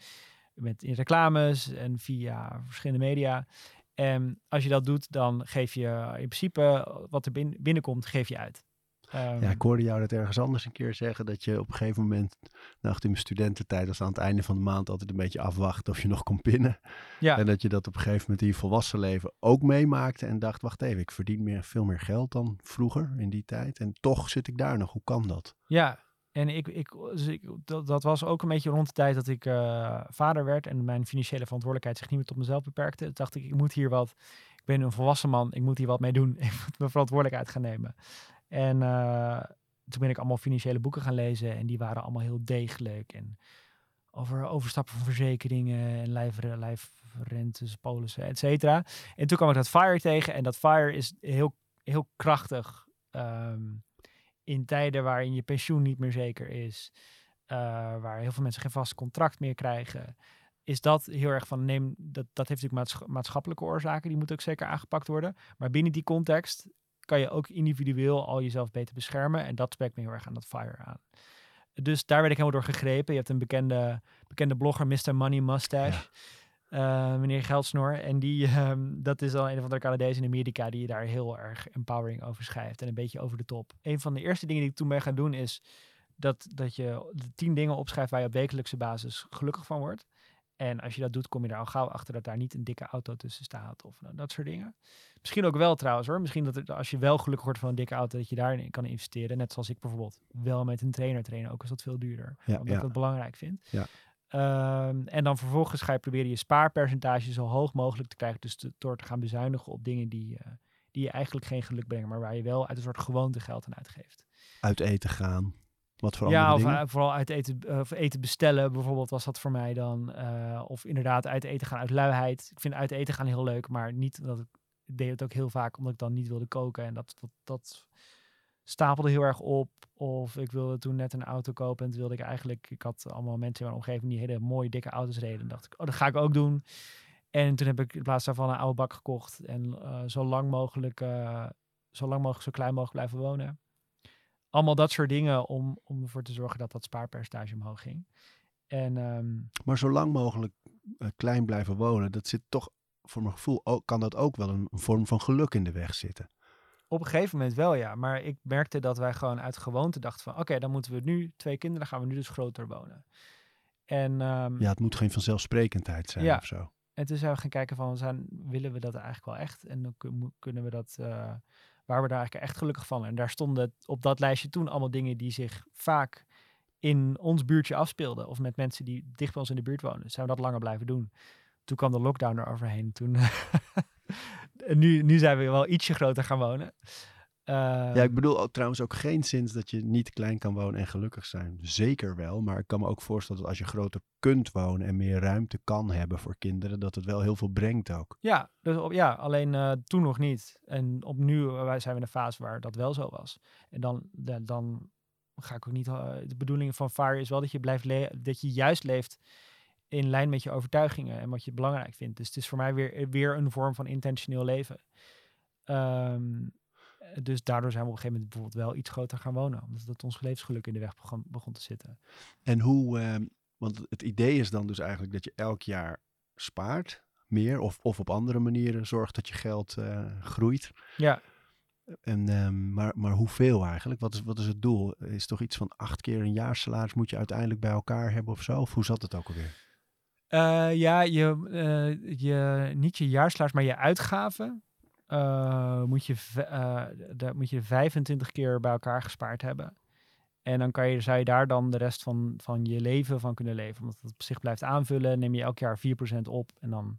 met, in reclames en via verschillende media. En als je dat doet, dan geef je in principe wat er bin- binnenkomt, geef je uit. Ehm, Ja, ik hoorde jou dat ergens anders een keer zeggen dat je op een gegeven moment, nou, in mijn studententijd, was aan het einde van de maand altijd een beetje afwachten of je nog kon pinnen. ja. En dat je dat op een gegeven moment in je volwassen leven ook meemaakte en dacht, wacht even, ik verdien meer, veel meer geld dan vroeger in die tijd. En toch zit ik daar nog, hoe kan dat? Ja, en ik, ik, dus ik, dat, dat was ook een beetje rond de tijd dat ik eh, vader werd en mijn financiële verantwoordelijkheid zich niet meer tot mezelf beperkte. Toen dacht ik, ik moet hier wat, ik ben een volwassen man, ik moet hier wat mee doen. Ik moet mijn verantwoordelijkheid gaan nemen. En eh, toen ben ik allemaal financiële boeken gaan lezen en die waren allemaal heel degelijk. En over overstappen van verzekeringen en lijfre- lijfrentes, polissen, et cetera. En toen kwam ik dat FIRE tegen en dat FIRE is heel, heel krachtig. ehm, in tijden waarin je pensioen niet meer zeker is, eh, waar heel veel mensen geen vast contract meer krijgen, is dat heel erg van neem, dat, dat heeft natuurlijk maatscha- maatschappelijke oorzaken, die moeten ook zeker aangepakt worden. Maar binnen die context kan je ook individueel al jezelf beter beschermen. En dat spreekt me heel erg aan dat FIRE aan. Dus daar werd ik helemaal door gegrepen. Je hebt een bekende, bekende blogger, Mr. Money Mustache. Eh, meneer Geldsnor. En die, ehm, dat is al een van de Canadezen in Amerika die daar heel erg empowering over schrijft. En een beetje over de top. Een van de eerste dingen die ik toen ben gaan doen is dat, dat je de tien dingen opschrijft waar je op wekelijkse basis gelukkig van wordt. En als je dat doet, kom je er al gauw achter dat daar niet een dikke auto tussen staat of nou, dat soort dingen. Misschien ook wel trouwens hoor. Misschien dat het, als je wel gelukkig wordt van een dikke auto, dat je daarin kan investeren. Net zoals ik bijvoorbeeld wel met een trainer trainen, ook is dat veel duurder. Ja, omdat ja. ik dat belangrijk vind. Ja. Ehm, en dan vervolgens ga je proberen je spaarpercentage zo hoog mogelijk te krijgen. Dus te- door te gaan bezuinigen op dingen die, eh, die je eigenlijk geen geluk brengen, maar waar je wel uit een soort gewoonte geld aan uitgeeft. Uit eten gaan. Wat voor Ja, of eh, vooral uit eten, eh, of eten bestellen bijvoorbeeld was dat voor mij dan. of inderdaad uit eten gaan uit luiheid. Ik vind uit eten gaan heel leuk, maar niet dat ik, ik deed het ook heel vaak omdat ik dan niet wilde koken. En dat, dat, dat stapelde heel erg op. Of ik wilde toen net een auto kopen en toen wilde ik eigenlijk... Ik had allemaal mensen in mijn omgeving die hele mooie dikke auto's reden. En dacht ik, oh, dat ga ik ook doen. En toen heb ik in plaats daarvan een oude bak gekocht. En eh, zo lang mogelijk, eh, zo lang mogelijk, zo klein mogelijk blijven wonen allemaal dat soort dingen om, om ervoor te zorgen dat dat spaarpercentage omhoog ging. En ehm, Maar zo lang mogelijk eh, klein blijven wonen, dat zit toch, voor mijn gevoel, ook, kan dat ook wel een, een vorm van geluk in de weg zitten. Op een gegeven moment wel, ja. Maar ik merkte dat wij gewoon uit gewoonte dachten van... oké, dan moeten we nu twee kinderen, gaan we nu dus groter wonen. En, ehm, Ja, het moet geen vanzelfsprekendheid zijn Ja. of zo. en toen zijn we gaan kijken van... Zijn, willen we dat eigenlijk wel echt? En dan kunnen we dat... eh, waar we daar eigenlijk echt gelukkig van. En daar stonden op dat lijstje toen allemaal dingen die zich vaak in ons buurtje afspeelden. Of met mensen die dicht bij ons in de buurt wonen. Zijn we dat langer blijven doen. Toen kwam de lockdown er overheen. Toen, en nu, nu zijn we wel ietsje groter gaan wonen. Ja, Ehm, ik bedoel ook, trouwens ook geen zins dat je niet klein kan wonen en gelukkig zijn. Zeker wel, maar ik kan me ook voorstellen dat als je groter kunt wonen en meer ruimte kan hebben voor kinderen, dat het wel heel veel brengt ook. Ja, dus op, ja alleen eh, toen nog niet. En op nu eh, wij zijn we in een fase waar dat wel zo was. En dan, da- dan ga ik ook niet. eh, de bedoeling van FIRE is wel dat je blijft dat je juist leeft in lijn met je overtuigingen en wat je belangrijk vindt. Dus het is voor mij weer, weer een vorm van intentioneel leven. Ehm, eh, dus daardoor zijn we op een gegeven moment bijvoorbeeld wel iets groter gaan wonen. Omdat het ons levensgeluk in de weg begon, begon te zitten. En hoe, eh, want het idee is dan dus eigenlijk dat je elk jaar spaart, meer of, of op andere manieren zorgt dat je geld eh, groeit. Ja, En, ehm, maar, maar hoeveel eigenlijk? Wat is, wat is het doel? Is toch iets van acht keer een jaarsalaris moet je uiteindelijk bij elkaar hebben of zo? Of hoe zat het ook alweer? Eh, ja, je, eh, je, niet je jaarsalaris, maar je uitgaven eh, moet, je, daar moet je 25 keer bij elkaar gespaard hebben. En dan kan je, zou je daar dan de rest van, van je leven van kunnen leven. Omdat het op zich blijft aanvullen, neem je elk jaar 4% op. En dan,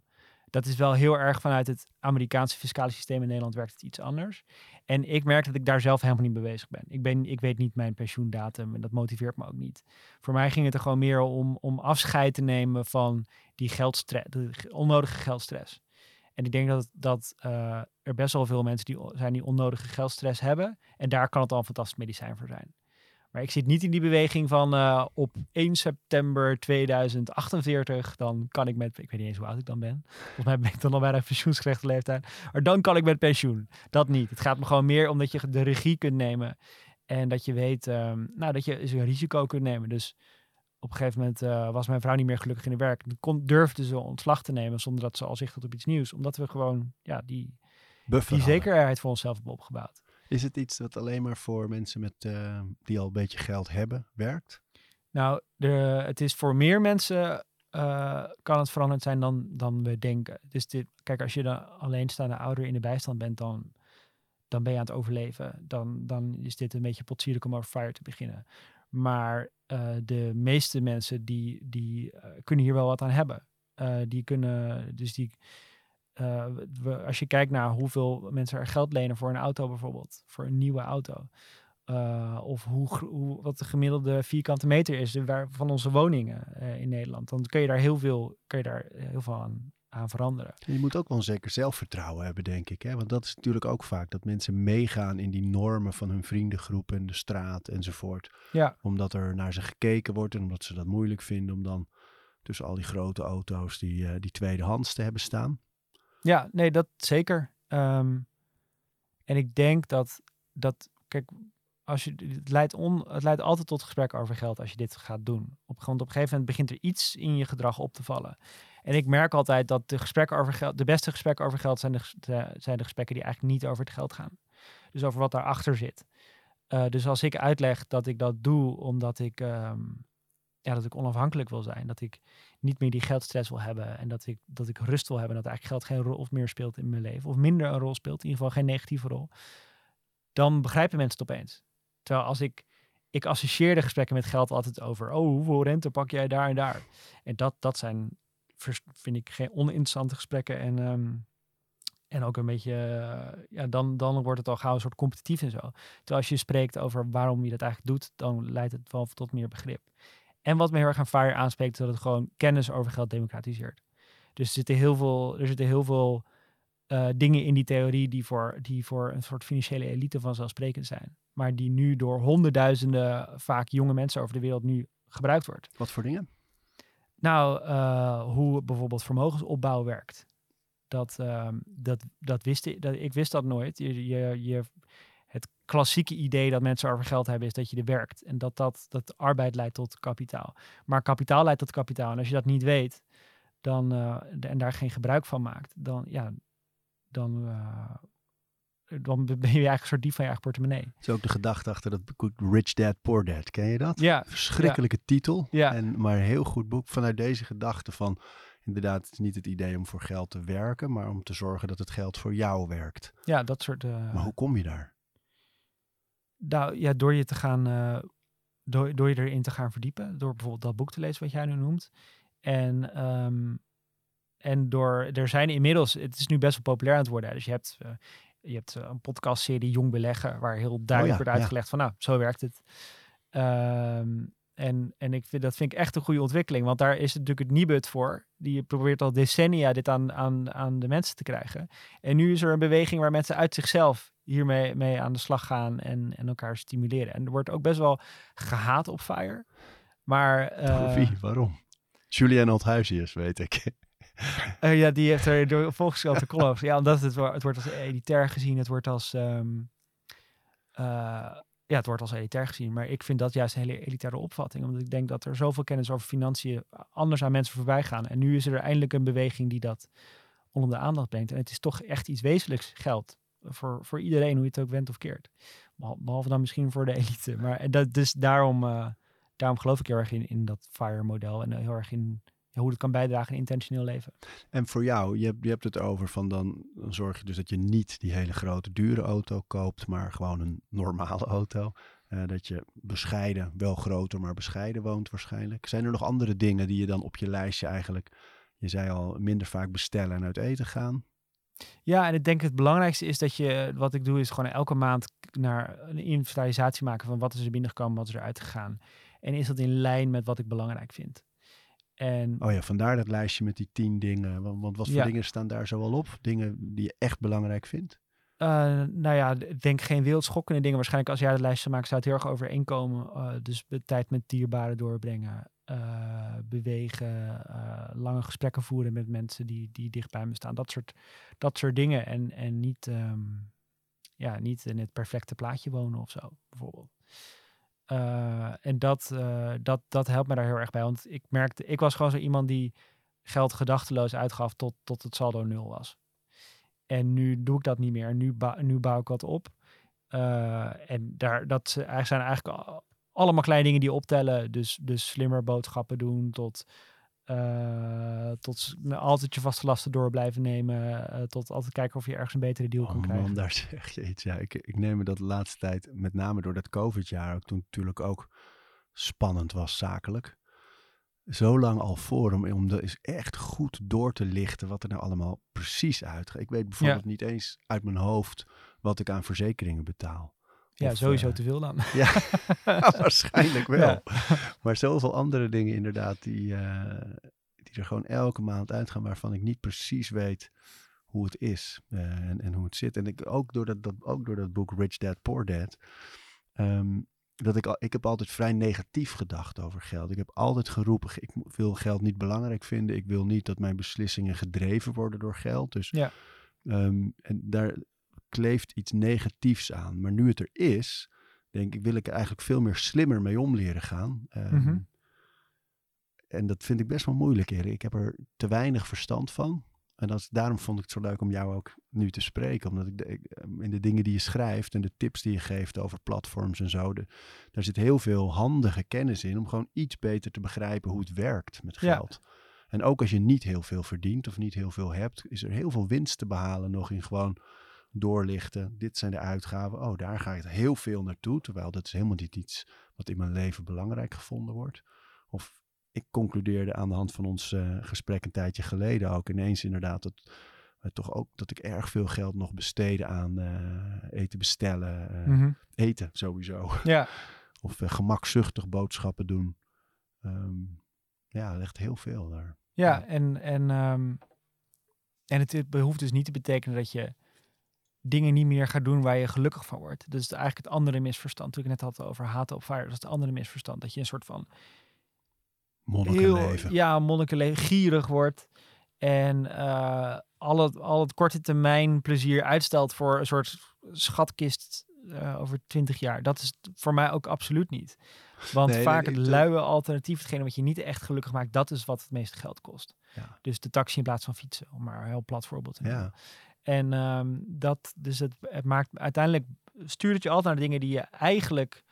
dat is wel heel erg vanuit het Amerikaanse fiscale systeem. In Nederland werkt het iets anders. En ik merk dat ik daar zelf helemaal niet mee bezig ben. Ik, ben, ik weet niet mijn pensioendatum en dat motiveert me ook niet. Voor mij ging het er gewoon meer om, om afscheid te nemen van die geldstress, onnodige geldstress. En ik denk dat, dat eh, er best wel veel mensen die zijn die onnodige geldstress hebben. En daar kan het al een fantastisch medicijn voor zijn. Maar ik zit niet in die beweging van eh, op 1 september 2048, dan kan ik met, ik weet niet eens hoe oud ik dan ben. Volgens mij ben ik dan al bijna pensioensgerechte leeftijd. Maar dan kan ik met pensioen. Dat niet. Het gaat me gewoon meer om dat je de regie kunt nemen. En dat je weet, ehm, nou, dat je eens een risico kunt nemen. Dus op een gegeven moment eh, was mijn vrouw niet meer gelukkig in het werk. Kon, durfde ze ontslag te nemen zonder dat ze al zicht had op iets nieuws. Omdat we gewoon ja, die, Buffer die hadden. zekerheid voor onszelf hebben opgebouwd. Is het iets dat alleen maar voor mensen met, eh, die al een beetje geld hebben werkt? Nou, de, het is voor meer mensen eh, kan het veranderd zijn dan, dan we denken. Dus dit, kijk, als je dan alleenstaande ouder in de bijstand bent, dan, dan ben je aan het overleven. Dan, dan is dit een beetje potsierlijk om over fire te beginnen. Maar eh, de meeste mensen die, die kunnen hier wel wat aan hebben. Die kunnen, dus die, eh, we, als je kijkt naar hoeveel mensen er geld lenen voor een auto bijvoorbeeld, voor een nieuwe auto. eh, of hoe, hoe, wat de gemiddelde vierkante meter is waar, van onze woningen eh, in Nederland. Dan kun je daar heel veel, kun je daar eh, heel veel aan, aan veranderen. Je moet ook wel een zeker zelfvertrouwen hebben, denk ik. Hè? Want dat is natuurlijk ook vaak dat mensen meegaan in die normen van hun vriendengroep en de straat enzovoort. Ja. Omdat er naar ze gekeken wordt en omdat ze dat moeilijk vinden om dan tussen al die grote auto's die, eh, die tweedehands te hebben staan. Ja, nee, dat zeker. Ehm, en ik denk dat, dat kijk, als je, het, leidt on, het leidt altijd tot gesprek over geld als je dit gaat doen. Op, want op een gegeven moment begint er iets in je gedrag op te vallen. En ik merk altijd dat de gesprekken over geld, de beste gesprekken over geld zijn de, de- zijn de gesprekken die eigenlijk niet over het geld gaan. Dus over wat daarachter zit. Eh, dus als ik uitleg dat ik dat doe omdat ik, ehm, ja, dat ik onafhankelijk wil zijn, dat ik niet meer die geldstress wil hebben en dat ik, dat ik rust wil hebben, dat eigenlijk geld geen rol meer speelt in mijn leven, of minder een rol speelt, in ieder geval geen negatieve rol, dan begrijpen mensen het opeens. Terwijl als ik, ik associeer de gesprekken met geld altijd over, oh, hoeveel rente pak jij daar en daar? En dat, dat zijn, vind ik, geen oninteressante gesprekken en, ehm, en ook een beetje, eh, ja, dan, dan wordt het al gauw een soort competitief en zo. Terwijl als je spreekt over waarom je dat eigenlijk doet, dan leidt het wel tot meer begrip. En wat me heel erg aan FIRE aanspreekt, is dat het gewoon kennis over geld democratiseert. Dus er zitten heel veel, er zitten heel veel eh, dingen in die theorie die voor, die voor een soort financiële elite vanzelfsprekend zijn. Maar die nu door honderdduizenden, vaak jonge mensen over de wereld nu gebruikt wordt. Wat voor dingen? Nou, eh, hoe bijvoorbeeld vermogensopbouw werkt. Dat, ehm, dat, dat wist ik, dat, ik wist dat nooit. Je, je, je, klassieke idee dat mensen over geld hebben is dat je er werkt. En dat, dat, dat arbeid leidt tot kapitaal. Maar kapitaal leidt tot kapitaal. En als je dat niet weet dan, eh, en daar geen gebruik van maakt, dan, ja, dan, eh, dan ben je eigenlijk een soort dief van je eigen portemonnee. Het is ook de gedachte achter dat boek Rich Dad Poor Dad. Ken je dat? Ja, Verschrikkelijke titel. Ja. En, maar een heel goed boek vanuit deze gedachte van... Inderdaad, het is niet het idee om voor geld te werken, maar om te zorgen dat het geld voor jou werkt. ja, dat soort... eh, Maar hoe kom je daar? Nou ja, door je te gaan, eh, door, door je erin te gaan verdiepen, door bijvoorbeeld dat boek te lezen wat jij nu noemt. En, ehm, en door, er zijn inmiddels, het is nu best wel populair aan het worden. hè. Dus je hebt, eh, je hebt eh, een podcastserie Jong Beleggen, waar heel duidelijk ja, wordt ja. uitgelegd van nou, zo werkt het. Ehm, en en ik vind, dat vind ik echt een goede ontwikkeling, want daar is natuurlijk het Nibud voor. Die probeert al decennia dit aan, aan, aan de mensen te krijgen. En nu is er een beweging waar mensen uit zichzelf hiermee mee aan de slag gaan en, en elkaar stimuleren. En er wordt ook best wel gehaat op Fire. Maar eh, Wie? Waarom? Julian Althuizius, weet ik. eh, ja, die heeft er door volgeschoten column over. Ja, omdat het, het wordt als elitair gezien. Het wordt als... ehm, eh, ja, het wordt als elitair gezien. Maar ik vind dat juist een hele elitaire opvatting. Omdat ik denk dat er zoveel kennis over financiën anders aan mensen voorbij gaan. En nu is er eindelijk een beweging die dat onder de aandacht brengt. En het is toch echt iets wezenlijks geld. Voor, voor iedereen, hoe je het ook went of keert. Behal- Behalve dan misschien voor de elite. Maar en dat, dus daarom, eh, daarom geloof ik heel erg in, in dat FIRE-model. En heel erg in ja, hoe het kan bijdragen aan intentioneel leven. En voor jou, je hebt, je hebt het over van dan, dan zorg je dus dat je niet die hele grote dure auto koopt, maar gewoon een normale auto. Eh, dat je bescheiden, wel groter, maar bescheiden woont waarschijnlijk. Zijn er nog andere dingen die je dan op je lijstje eigenlijk, je zei al, minder vaak bestellen en uit eten gaan? Ja, en ik denk het belangrijkste is dat je, wat ik doe, is gewoon elke maand naar een inventarisatie maken van wat is er binnengekomen, wat is er uitgegaan. En is dat in lijn met wat ik belangrijk vind. En Oh ja, vandaar dat lijstje met die tien dingen. Want, want wat voor Ja. dingen staan daar zoal op? Dingen die je echt belangrijk vindt? eh, nou ja, ik denk geen wereldschokkende dingen. Waarschijnlijk als jij het lijstje maakt, zou het heel erg overeenkomen. Eh, dus de tijd met dierbaren doorbrengen, eh, bewegen, eh, lange gesprekken voeren met mensen die, die dicht bij me staan. Dat soort, dat soort dingen. En, en niet, ehm, ja, niet in het perfecte plaatje wonen of zo, bijvoorbeeld. Eh, en dat, dat, dat helpt me daar heel erg bij. Want ik merkte, ik was gewoon zo iemand die geld gedachteloos uitgaf tot, tot het saldo nul was. En nu doe ik dat niet meer. Nu, nu bouw ik wat op. En daar, dat zijn eigenlijk allemaal kleine dingen die optellen. Dus, dus slimmer boodschappen doen tot, eh, tot s- altijd je vaste lasten door blijven nemen. eh, tot altijd kijken of je ergens een betere deal kan Oh krijgen. man, daar zeg je iets. Ja, ik, ik neem me dat de laatste tijd, met name door dat COVID-jaar, ook toen natuurlijk ook spannend was zakelijk. Zo lang al voor om, om de, is echt goed door te lichten wat er nou allemaal precies uitgaat. Ik weet bijvoorbeeld niet eens uit mijn hoofd wat ik aan verzekeringen betaal. Ja, Of, sowieso eh, te veel dan. Ja, waarschijnlijk wel. Ja. Maar zoveel andere dingen inderdaad die, eh, die er gewoon elke maand uitgaan waarvan ik niet precies weet hoe het is eh, en, en hoe het zit. En ik, ook, door dat, dat, ook door dat boek Rich Dad Poor Dad. ehm, dat ik, al, ik heb altijd vrij negatief gedacht over geld. Ik heb altijd geroepen, ik wil geld niet belangrijk vinden. Ik wil niet dat mijn beslissingen gedreven worden door geld. Dus Ja. ehm, en daar kleeft iets negatiefs aan. Maar nu het er is, denk ik, wil ik er eigenlijk veel meer slimmer mee om leren gaan. Ehm, Mhm. En dat vind ik best wel moeilijk, Erik. Ik heb er te weinig verstand van. En dat, is- daarom vond ik het zo leuk om jou ook nu te spreken. Omdat ik, de- ehm, in de dingen die je schrijft en de tips die je geeft over platforms en zo. De, daar zit heel veel handige kennis in om gewoon iets beter te begrijpen hoe het werkt met Ja. geld. En ook als je niet heel veel verdient of niet heel veel hebt, is er heel veel winst te behalen nog in gewoon doorlichten. Dit zijn de uitgaven. Oh, daar ga ik heel veel naartoe. Terwijl dat is helemaal niet iets wat in mijn leven belangrijk gevonden wordt. Of ik concludeerde aan de hand van ons eh, gesprek een tijdje geleden ook ineens inderdaad dat we toch ook dat ik erg veel geld nog besteedde aan eh, eten bestellen, eh, Mhm. eten sowieso. Ja, Of eh, gemakzuchtig boodschappen doen. Ehm, ja, er ligt heel veel daar. ja, en, en, ehm, en het, het behoeft dus niet te betekenen dat je dingen niet meer gaat doen waar je gelukkig van wordt. Dat is eigenlijk het andere misverstand. Toen ik net had over haten op fire, dat is het andere misverstand. Dat je een soort van Monnikenleven. ja, monnikenleven, gierig wordt. En eh, al, het, al het korte termijn plezier uitstelt voor een soort schatkist eh, over twintig jaar. Dat is voor mij ook absoluut niet. Want Nee, vaak het luie alternatief, hetgene wat je niet echt gelukkig maakt, dat is wat het meeste geld kost. Ja. Dus de taxi in plaats van fietsen, om maar een heel plat voorbeeld te nemen. Ja. En ehm, dat, dus het, het maakt uiteindelijk stuurt het je altijd naar dingen die je eigenlijk,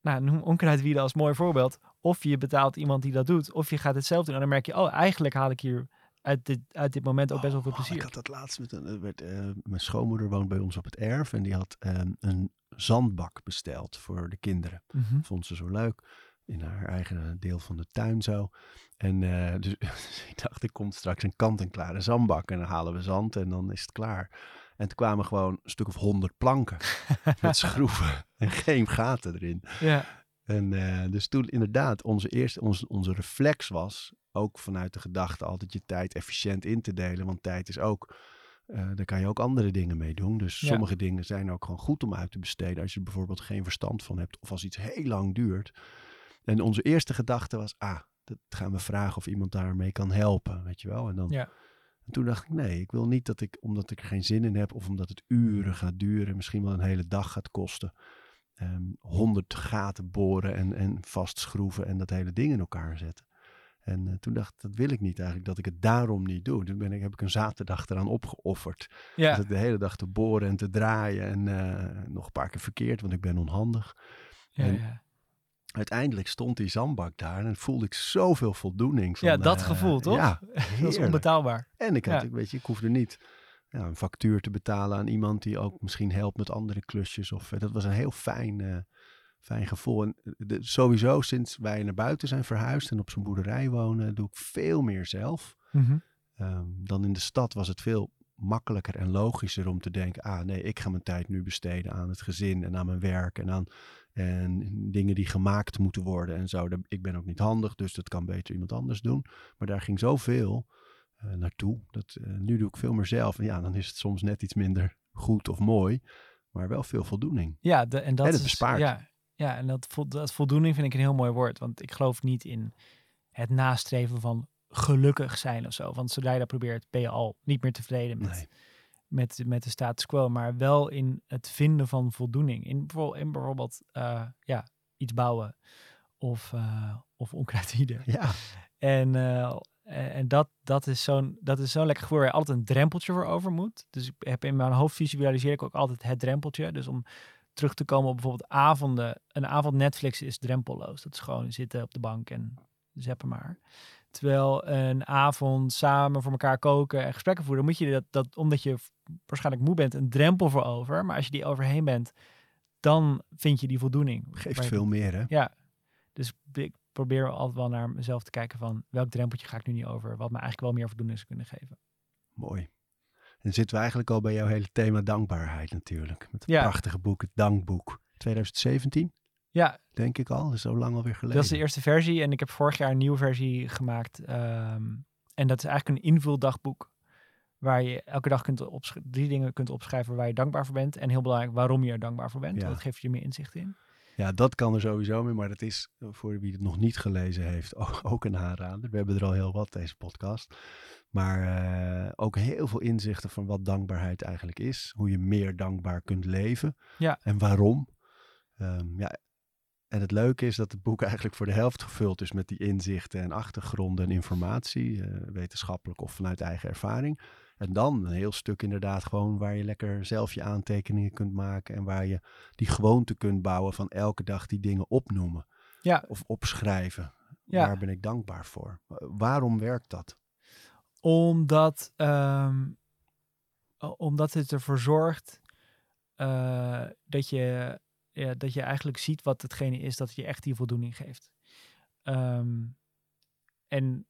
nou, noem onkruidwielen als mooi voorbeeld. Of je betaalt iemand die dat doet, of je gaat het zelf doen. En dan merk je, oh, eigenlijk haal ik hier uit dit, uit dit moment ook best wel veel Oh, plezier. Ik had dat laatst met een. er Werd, eh, mijn schoonmoeder woont bij ons op het erf en die had ehm, een zandbak besteld voor de kinderen. Mhm. Vond ze zo leuk. In haar eigen deel van de tuin zo. En eh, dus, dus ik dacht, er komt straks een kant-en-klare zandbak. En dan halen we zand en dan is het klaar. En toen kwamen gewoon een stuk of honderd planken met schroeven en geen gaten erin. Ja, En eh, dus toen inderdaad, onze eerste, onze, onze reflex was ook vanuit de gedachte altijd je tijd efficiënt in te delen. Want tijd is ook, eh, daar kan je ook andere dingen mee doen. Dus Ja. sommige dingen zijn ook gewoon goed om uit te besteden als je er bijvoorbeeld geen verstand van hebt. Of als iets heel lang duurt. En onze eerste gedachte was, ah, dat gaan we vragen of iemand daarmee kan helpen, weet je wel. En dan Ja. en toen dacht ik, nee, ik wil niet dat ik, omdat ik er geen zin in heb of omdat het uren gaat duren, misschien wel een hele dag gaat kosten, ehm, honderd gaten boren en, en vastschroeven en dat hele ding in elkaar zetten. En eh, toen dacht ik, dat wil ik niet eigenlijk, dat ik het daarom niet doe. Toen ben ik, heb ik een zaterdag eraan opgeofferd. ja. Dus ik de hele dag te boren en te draaien en eh, nog een paar keer verkeerd, want ik ben onhandig. ja, en- ja. Uiteindelijk stond die zandbak daar en voelde ik zoveel voldoening. Van, ja, dat eh, gevoel, toch? Ja, dat is onbetaalbaar. En ik, had, Ja. ik weet je, ik hoefde niet ja, een factuur te betalen aan iemand die ook misschien helpt met andere klusjes. Of, eh, dat was een heel fijn, eh, fijn gevoel. En de, sowieso sinds wij naar buiten zijn verhuisd en op zo'n boerderij wonen, doe ik veel meer zelf. Mhm. Ehm, dan in de stad was het veel makkelijker en logischer om te denken, ah nee, ik ga mijn tijd nu besteden aan het gezin en aan mijn werk en aan en dingen die gemaakt moeten worden en zo. Ik ben ook niet handig, dus dat kan beter iemand anders doen. Maar daar ging zoveel eh, naartoe. Dat, eh, nu doe ik veel meer zelf. En ja, dan is het soms net iets minder goed of mooi, maar wel veel voldoening. Ja, de, en dat En het is, bespaart. Ja, ja en dat, vo- dat voldoening vind ik een heel mooi woord. Want ik geloof niet in het nastreven van gelukkig zijn of zo. Want zodra je dat probeert, ben je al niet meer tevreden met, Nee. met, met de status quo. Maar wel in het vinden van voldoening. In bijvoorbeeld, in bijvoorbeeld eh, ja, iets bouwen of, eh of onkruidwieden. Ja, En, eh, en dat, dat is zo'n dat is zo'n lekker gevoel waar je altijd een drempeltje voor over moet. Dus ik heb in mijn hoofd visualiseer ik ook altijd het drempeltje. Dus om terug te komen op bijvoorbeeld avonden. Een avond Netflix is drempelloos. Dat is gewoon zitten op de bank en zeppen maar. Terwijl een avond samen voor elkaar koken en gesprekken voeren, moet je dat, dat omdat je waarschijnlijk moe bent, een drempel voor over. Maar als je die overheen bent, dan vind je die voldoening. geeft veel meer hè. ja, dus ik probeer altijd wel naar mezelf te kijken van welk drempeltje ga ik nu niet over, wat me eigenlijk wel meer voldoening zou kunnen geven. Mooi. En zitten we eigenlijk al bij jouw hele thema dankbaarheid natuurlijk. Met het Ja. prachtige boek, het Dankboek. 2017, Ja, denk ik al. Dat is zo lang alweer geleden. dat is de eerste versie en ik heb vorig jaar een nieuwe versie gemaakt. ehm, en dat is eigenlijk een invuldagboek waar je elke dag kunt drie dingen kunt opschrijven waar je dankbaar voor bent. En heel belangrijk, waarom je er dankbaar voor bent. Ja. Dat geeft je meer inzicht in. Ja, dat kan er sowieso mee, maar dat is eh, voor wie het nog niet gelezen heeft ook een aanrader. We hebben er al heel wat deze podcast. Maar uh, ook heel veel inzichten van wat dankbaarheid eigenlijk is. Hoe je meer dankbaar kunt leven. Ja. En waarom. Um, ja, en het leuke is dat het boek eigenlijk voor de helft gevuld is met die inzichten en achtergronden en informatie, uh, wetenschappelijk of vanuit eigen ervaring. En dan een heel stuk inderdaad gewoon waar je lekker zelf je aantekeningen kunt maken en waar je die gewoonte kunt bouwen van elke dag die dingen opnoemen. Ja. Of opschrijven. Ja. Waar ben ik dankbaar voor? Waarom werkt dat? Omdat, um, omdat het ervoor zorgt uh, dat je ja, dat je eigenlijk ziet wat hetgene is dat je echt die voldoening geeft. Um, en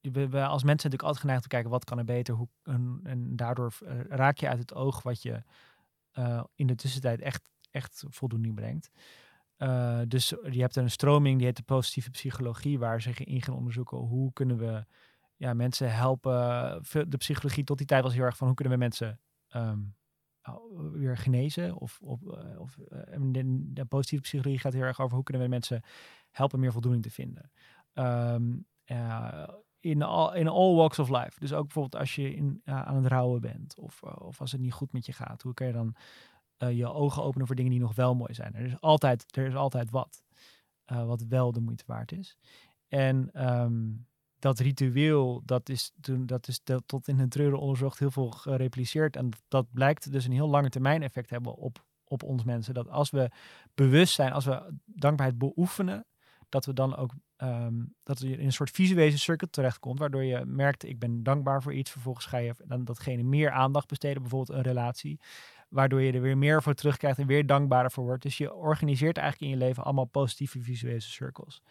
we, we, als mensen natuurlijk altijd geneigd te kijken wat kan er beter. Hoe, en, en daardoor uh, raak je uit het oog wat je in de tussentijd echt, echt voldoening brengt. Dus je hebt een stroming die heet de positieve psychologie, waar ze in gaan onderzoeken hoe kunnen we ja, mensen helpen. De psychologie tot die tijd was heel erg van hoe kunnen we mensen um, weer genezen. Of, of, of de, de, positieve psychologie gaat heel erg over hoe kunnen we mensen helpen meer voldoening te vinden. Um, in, all, in all walks of life. Dus ook bijvoorbeeld als je in, aan het rouwen bent of, of als het niet goed met je gaat. Hoe kan je dan je ogen openen voor dingen die nog wel mooi zijn? Er is altijd, er is altijd wat. wat wel de moeite waard is. En um, dat ritueel, dat is, toen, dat is tot in het treuren onderzocht heel veel gerepliceerd. En dat blijkt dus een heel lange termijn effect hebben op, op ons mensen. Dat als we bewust zijn, als we dankbaarheid beoefenen, dat we dan ook um, dat je in een soort visuele cirkel terechtkomt, waardoor je merkt, ik ben dankbaar voor iets. Vervolgens ga je dan datgene meer aandacht besteden, bijvoorbeeld een relatie. Waardoor je er weer meer voor terugkrijgt en weer dankbaarder voor wordt. Dus je organiseert eigenlijk in je leven allemaal positieve visuele cirkels.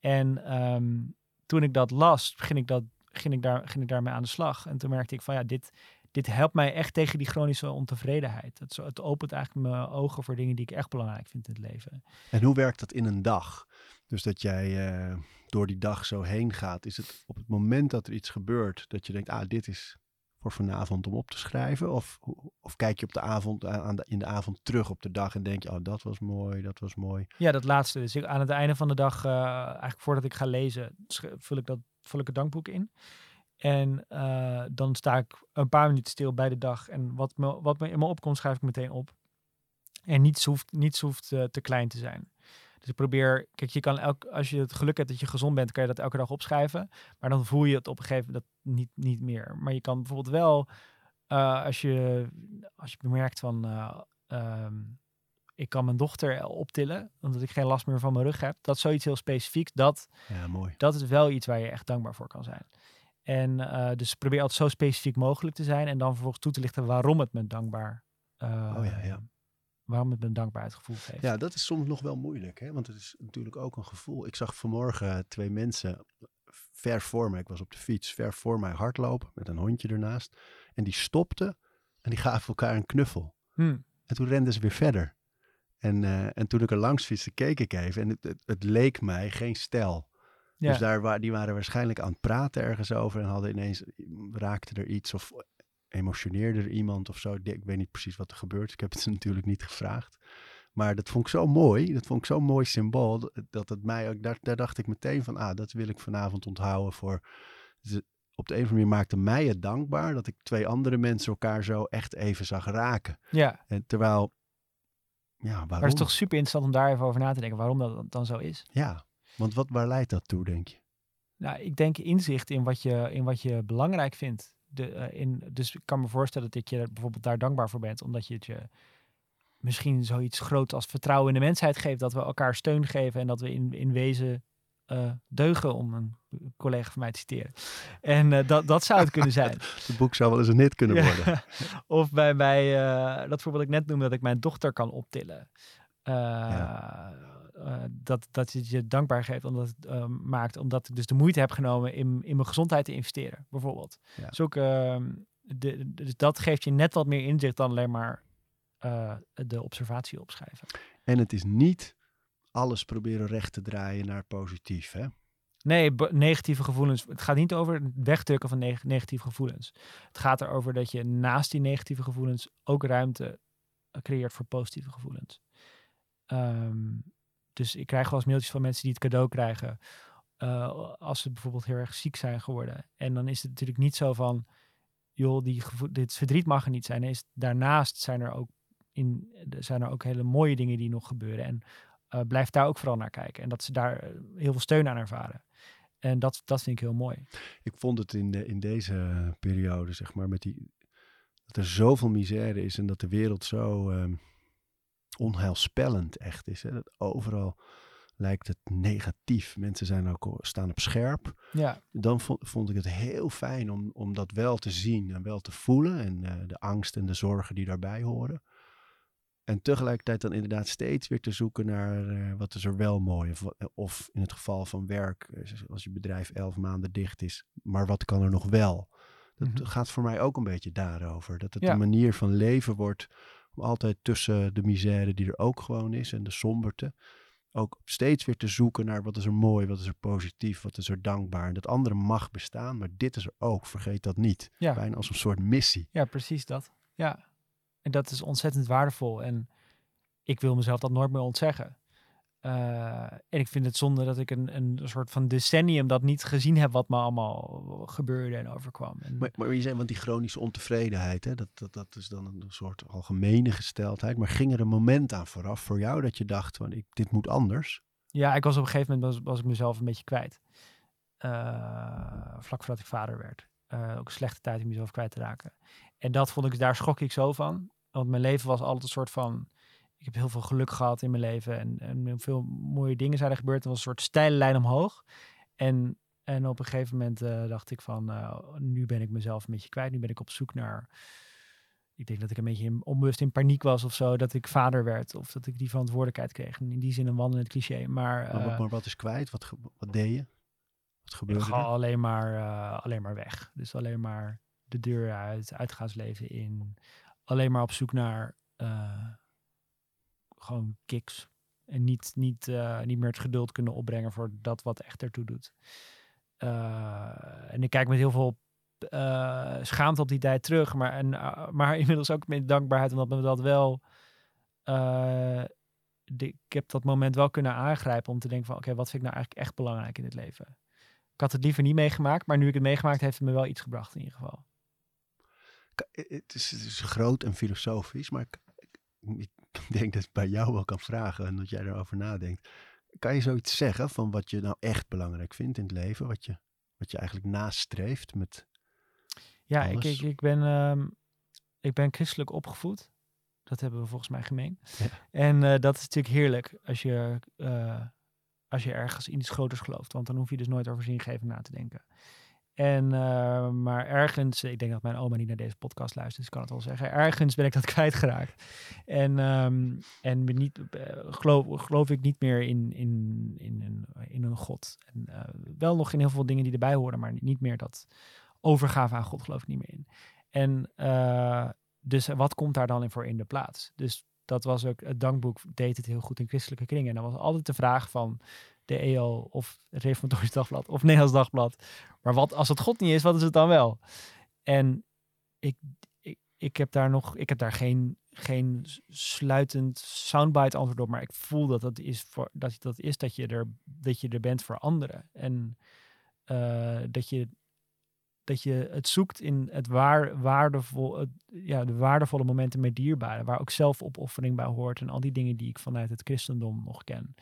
En um, toen ik dat las, ging ik, dat, ging, ik daar, ging ik daarmee aan de slag. En toen merkte ik van ja, dit, dit helpt mij echt tegen die chronische ontevredenheid. Het, het opent eigenlijk mijn ogen voor dingen die ik echt belangrijk vind in het leven. En hoe werkt dat in een dag? Dus dat jij uh, door die dag zo heen gaat. Is het op het moment dat er iets gebeurt, dat je denkt, ah, dit is voor vanavond om op te schrijven? Of, of kijk je op de avond, aan de, in de avond terug op de dag en denk je, oh, dat was mooi, dat was mooi. Ja, dat laatste. Dus ik, aan het einde van de dag, uh, eigenlijk voordat ik ga lezen, vul ik, dat, vul ik het dankboek in. En uh, dan sta ik een paar minuten stil bij de dag. En wat me, wat me in me opkomt, schrijf ik meteen op. En niets hoeft, niets hoeft te klein te zijn. Dus ik probeer, kijk, je kan elk, als je het geluk hebt dat je gezond bent, kan je dat elke dag opschrijven. Maar dan voel je het op een gegeven moment niet, niet meer. Maar je kan bijvoorbeeld wel, uh, als, je, als je bemerkt van, uh, um, ik kan mijn dochter optillen, omdat ik geen last meer van mijn rug heb. Dat is zoiets heel specifieks. Dat, ja, mooi. dat is wel iets waar je echt dankbaar voor kan zijn. En uh, dus probeer altijd zo specifiek mogelijk te zijn. En dan vervolgens toe te lichten waarom het me dankbaar oh, ja, ja waarom het een dankbaarheidsgevoel geeft. Ja, dat is soms nog wel moeilijk, hè? want het is natuurlijk ook een gevoel. Ik zag vanmorgen twee mensen ver voor mij, ik was op de fiets, ver voor mij hardlopen met een hondje ernaast. En die stopten en die gaven elkaar een knuffel. Hmm. En toen renden ze weer verder. En, uh, en toen ik er langs fietste, keek ik even en het, het, het leek mij geen stijl. Ja. Dus daar, wa die waren waarschijnlijk aan het praten ergens over en hadden ineens, raakte er iets of emotioneerde er iemand of zo. Ik weet niet precies wat er gebeurt. Ik heb het ze natuurlijk niet gevraagd. Maar dat vond ik zo mooi. Dat vond ik zo'n mooi symbool. Dat het mij ook, daar, daar dacht ik meteen van, ah, dat wil ik vanavond onthouden voor. Op de een of andere manier maakte mij het dankbaar dat ik twee andere mensen elkaar zo echt even zag raken. Ja. En terwijl, ja, waarom? Maar het is toch super interessant om daar even over na te denken waarom dat dan zo is. Ja, want wat, waar leidt dat toe, denk je? Nou, ik denk inzicht in wat je, in wat je belangrijk vindt. De, uh, in, dus ik kan me voorstellen dat je bijvoorbeeld daar dankbaar voor bent, omdat je het je misschien zoiets groot als vertrouwen in de mensheid geeft, dat we elkaar steun geven en dat we in, in wezen uh, deugen, om een collega van mij te citeren. En uh, dat, dat zou het kunnen zijn. Het boek zou wel eens een hit kunnen worden. of bij, bij dat voorbeeld ik net noemde, dat ik mijn dochter kan optillen. Ja. Uh, dat, dat het je dankbaar geeft, omdat het uh, maakt, omdat ik dus de moeite heb genomen in, in mijn gezondheid te investeren, bijvoorbeeld. Ja. Dus, ook, uh, de, dus dat geeft je net wat meer inzicht dan alleen maar eh, de observatie opschrijven. En het is niet alles proberen recht te draaien naar positief, hè? Nee, negatieve gevoelens. Het gaat niet over het wegdrukken van neg negatieve gevoelens. Het gaat erover dat je naast die negatieve gevoelens ook ruimte creëert voor positieve gevoelens. Ehm, dus ik krijg wel eens mailtjes van mensen die het cadeau krijgen. eh, als ze bijvoorbeeld heel erg ziek zijn geworden. En dan is het natuurlijk niet zo van. joh, die dit verdriet mag er niet zijn. Is, daarnaast zijn er, ook in, zijn er ook hele mooie dingen die nog gebeuren. En eh, blijf daar ook vooral naar kijken. En dat ze daar eh, heel veel steun aan ervaren. En dat, dat vind ik heel mooi. Ik vond het in, de, in deze periode, zeg maar, met die, dat er zoveel misère is en dat de wereld zo ehm, onheilspellend echt is. Hè? Dat overal lijkt het negatief. Mensen zijn ook, al- staan op scherp. Ja, Dan vond, vond ik het heel fijn om, om dat wel te zien en wel te voelen. En eh, de angst en de zorgen die daarbij horen. En tegelijkertijd dan inderdaad steeds weer te zoeken naar eh, wat is er wel mooi. Of, of in het geval van werk, eh, als je bedrijf elf maanden dicht is. Maar wat kan er nog wel? Dat Mhm. gaat voor mij ook een beetje daarover. Dat het Ja. een manier van leven wordt om altijd tussen de misère die er ook gewoon is en de somberte. Ook steeds weer te zoeken naar wat is er mooi, wat is er positief, wat is er dankbaar. En dat andere mag bestaan, maar dit is er ook. Vergeet dat niet. ja. Bijna als een soort missie. Ja, precies dat. Ja. En dat is ontzettend waardevol. En ik wil mezelf dat nooit meer ontzeggen. Eh, en ik vind het zonde dat ik een, een soort van decennium dat niet gezien heb wat me allemaal gebeurde en overkwam. En, Maar, maar je zei, want die chronische ontevredenheid, hè, dat, dat, dat is dan een soort algemene gesteldheid. Maar ging er een moment aan vooraf voor jou dat je dacht, van, ik, dit moet anders? ja, ik was op een gegeven moment was, was ik mezelf een beetje kwijt. Eh, vlak voordat ik vader werd. Eh, ook een slechte tijd om mezelf kwijt te raken. En dat vond ik, daar schrok ik zo van. Want mijn leven was altijd een soort van. Ik heb heel veel geluk gehad in mijn leven. En, en veel mooie dingen zijn er gebeurd. Het was een soort steile lijn omhoog. En, en op een gegeven moment eh, dacht ik van. eh, nu ben ik mezelf een beetje kwijt. Nu ben ik op zoek naar. Ik denk dat ik een beetje in, onbewust in paniek was of zo. Dat ik vader werd. Of dat ik die verantwoordelijkheid kreeg. En in die zin een wandelend cliché. Maar, Maar, wat- eh, maar wat is kwijt? Wat, wat deed je? Wat gebeurde Gewoon er? alleen maar, alleen maar weg. Dus alleen maar de deur uit, uitgaansleven in. Alleen maar op zoek naar gewoon kicks. En niet, niet, eh, niet meer het geduld kunnen opbrengen voor dat wat echt ertoe doet. Eh, en ik kijk met heel veel eh, schaamte op die tijd terug. Maar, en, maar inmiddels ook met dankbaarheid, omdat me dat wel... ik heb dat moment wel kunnen aangrijpen om te denken van... Oké, wat vind ik nou eigenlijk echt belangrijk in het leven? Ik had het liever niet meegemaakt, maar nu ik het meegemaakt heeft het me wel iets gebracht in ieder geval. Ka- Het is, het is groot en filosofisch, maar ik, ik denk dat ik bij jou wel kan vragen en dat jij erover nadenkt. Kan je zoiets zeggen van wat je nou echt belangrijk vindt in het leven? Wat je, wat je eigenlijk nastreeft met... Ja, ik, Alles. ik, ik, ben, ehm, ik ben christelijk opgevoed. Dat hebben we volgens mij gemeen. Ja. En eh, dat is natuurlijk heerlijk als je, eh, als je ergens in iets groters gelooft. Want dan hoef je dus nooit over zingeving na te denken. En, eh, maar ergens, ik denk dat mijn oma niet naar deze podcast luistert, dus ik kan het wel zeggen. Ergens ben ik dat kwijtgeraakt. En, ehm, en ben niet, eh, geloof, geloof ik niet meer in, in, in, een, in een God. En, eh, wel nog in heel veel dingen die erbij horen, maar niet meer dat overgave aan God geloof ik niet meer in. En dus wat komt daar dan in voor in de plaats? Dus dat was ook, het dankboek deed het heel goed in christelijke kringen. En dan was altijd de vraag van de EO of het Reformatorisch Dagblad of Nederlands Dagblad. Maar wat als het God niet is, wat is het dan wel? En ik, ik, ik heb daar nog, ik heb daar geen, geen sluitend soundbite antwoord op, maar ik voel dat dat is, voor, dat, dat, is dat, je er, dat je er bent voor anderen. En eh, dat je dat je het zoekt in het waar, waardevol, ja, de waardevolle momenten met dierbaren, waar ook zelfopoffering bij hoort en al die dingen die ik vanuit het christendom nog ken.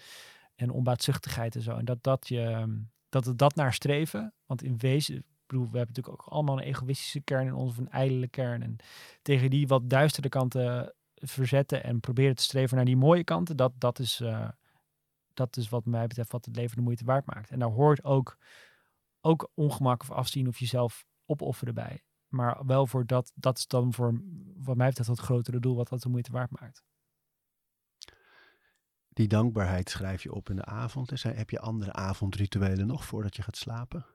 En onbaatzuchtigheid en zo. En dat, dat, je, dat het dat naar streven, want in wezen, bedoel, we hebben natuurlijk ook allemaal een egoïstische kern in ons, of een ijdele kern. En tegen die wat duistere kanten verzetten en proberen te streven naar die mooie kanten, dat, dat, is, uh, dat is wat mij betreft wat het leven de moeite waard maakt. En daar hoort ook ook ongemak of afzien of jezelf opofferen bij. Maar wel voor dat, dat is dan voor wat mij betreft het grotere doel wat dat de moeite waard maakt. Die dankbaarheid schrijf je op in de avond. Dus heb je andere avondrituelen nog voordat je gaat slapen?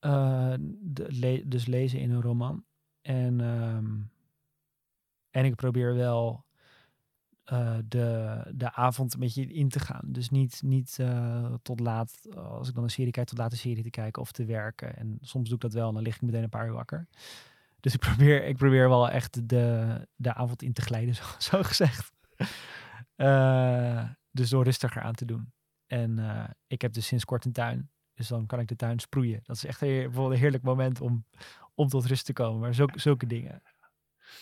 Uh, de, dus lezen in een roman. En, um, en ik probeer wel uh, de, de avond een beetje in te gaan. Dus niet, niet uh, tot laat, als ik dan een serie kijk, tot laat een serie te kijken of te werken. En soms doe ik dat wel en dan lig ik meteen een paar uur wakker. Dus ik probeer, ik probeer wel echt de, de avond in te glijden, zo, zo gezegd. Eh, dus door rustiger aan te doen. En eh, ik heb dus sinds kort een tuin. Dus dan kan ik de tuin sproeien. Dat is echt een, bijvoorbeeld een heerlijk moment om, om tot rust te komen. Maar zulke, zulke dingen.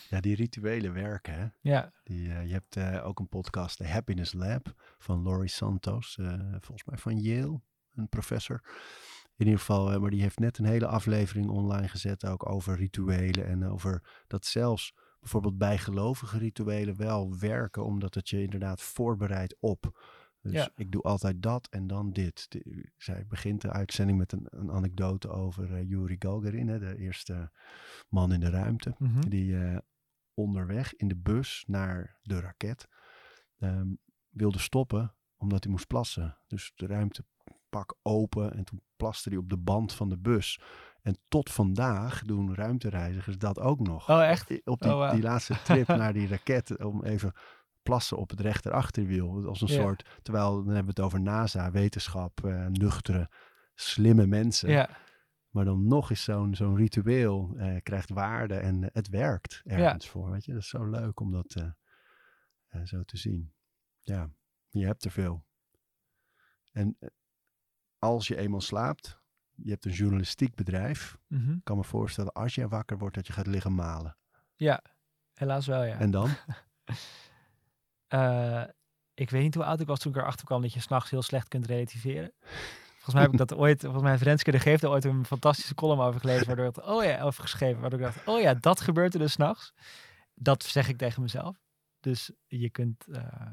Ja, die rituelen werken, hè? Ja, Die, eh, je hebt ook een podcast, The Happiness Lab, van Laurie Santos, volgens mij van Yale, een professor. In ieder geval, maar die heeft net een hele aflevering online gezet, ook over rituelen en over dat zelfs bijvoorbeeld bijgelovige rituelen wel werken, omdat het je inderdaad voorbereidt op. Dus Ja. ik doe altijd dat en dan dit. De- zij begint de uitzending met een, een anekdote over eh, Yuri Gagarin, hè, de eerste man in de ruimte mhm. die eh, onderweg in de bus naar de raket ehm, wilde stoppen omdat hij moest plassen. Dus de ruimtepak open en toen plaste hij op de band van de bus. En tot vandaag doen ruimtereizigers dat ook nog. Oh, echt? Op die, Oh, wauw. die laatste trip naar die raket om even plassen op het rechterachterwiel. Als een soort, terwijl dan hebben we het over NASA, wetenschap, eh, nuchtere, slimme mensen. Ja, Maar dan nog is zo'n zo'n ritueel, eh, krijgt waarde en eh, het werkt ergens voor. Weet je? Dat is zo leuk om dat zo te zien. Ja, je hebt er veel. En als je eenmaal slaapt, je hebt een journalistiek bedrijf. mhm. Ik kan me voorstellen, als je wakker wordt, dat je gaat liggen malen. ja. helaas wel, ja. En dan? Eh, ik weet niet hoe oud ik was toen ik erachter kwam dat je s'nachts heel slecht kunt relativeren. Volgens mij heb ik dat ooit, volgens mij heeft Renske de Geeft er ooit een fantastische column over gelezen, waardoor ik, oh ja, over geschreven, waardoor ik dacht, oh ja, dat gebeurt er dus s'nachts. Dat zeg ik tegen mezelf. Dus je kunt, eh,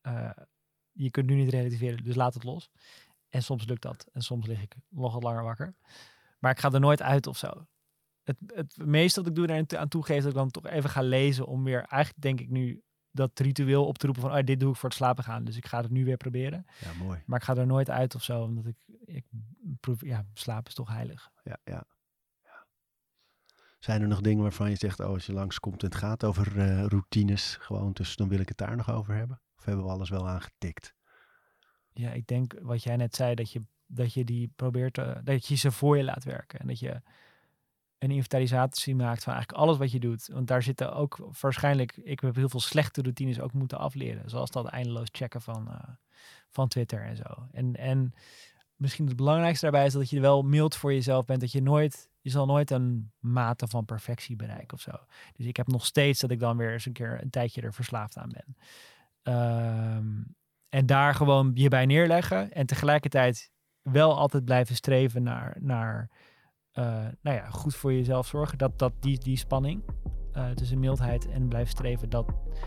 eh, je kunt nu niet relativeren, dus laat het los. En soms lukt dat en soms lig ik nog wat langer wakker. Maar ik ga er nooit uit of zo. Het, het meeste wat ik doe daar aan toegeef, dat ik dan toch even ga lezen om weer, eigenlijk denk ik nu, dat ritueel op te roepen van, oh, dit doe ik voor het slapen gaan. Dus ik ga het nu weer proberen. Ja, mooi. Maar ik ga er nooit uit of zo, omdat ik, ik proef, ja, slaap is toch heilig. Ja, ja. ja. Zijn er nog dingen waarvan je zegt, oh, als je langskomt en het gaat over eh, routines, gewoontes, dan wil ik het daar nog over hebben? Of hebben we alles wel aangetikt? Ja, ik denk wat jij net zei, dat je, dat je die probeert, te, dat je ze voor je laat werken. En dat je een inventarisatie maakt van eigenlijk alles wat je doet. Want daar zitten ook waarschijnlijk, ik heb heel veel slechte routines ook moeten afleren. Zoals dat eindeloos checken van, eh, van Twitter en zo. En, en misschien het belangrijkste daarbij is dat je wel mild voor jezelf bent. Dat je nooit, je zal nooit een mate van perfectie bereiken of zo. Dus ik heb nog steeds dat ik dan weer eens een keer een tijdje er verslaafd aan ben. Ehm, en daar gewoon je bij neerleggen. En tegelijkertijd wel altijd blijven streven naar, naar eh, nou ja, goed voor jezelf zorgen. Dat, dat die, die spanning eh, tussen mildheid en blijven streven, dat,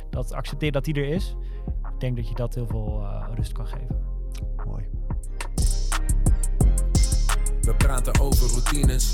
dat accepteer dat die er is. Ik denk dat je dat heel veel eh, rust kan geven. Mooi. We praten over routines.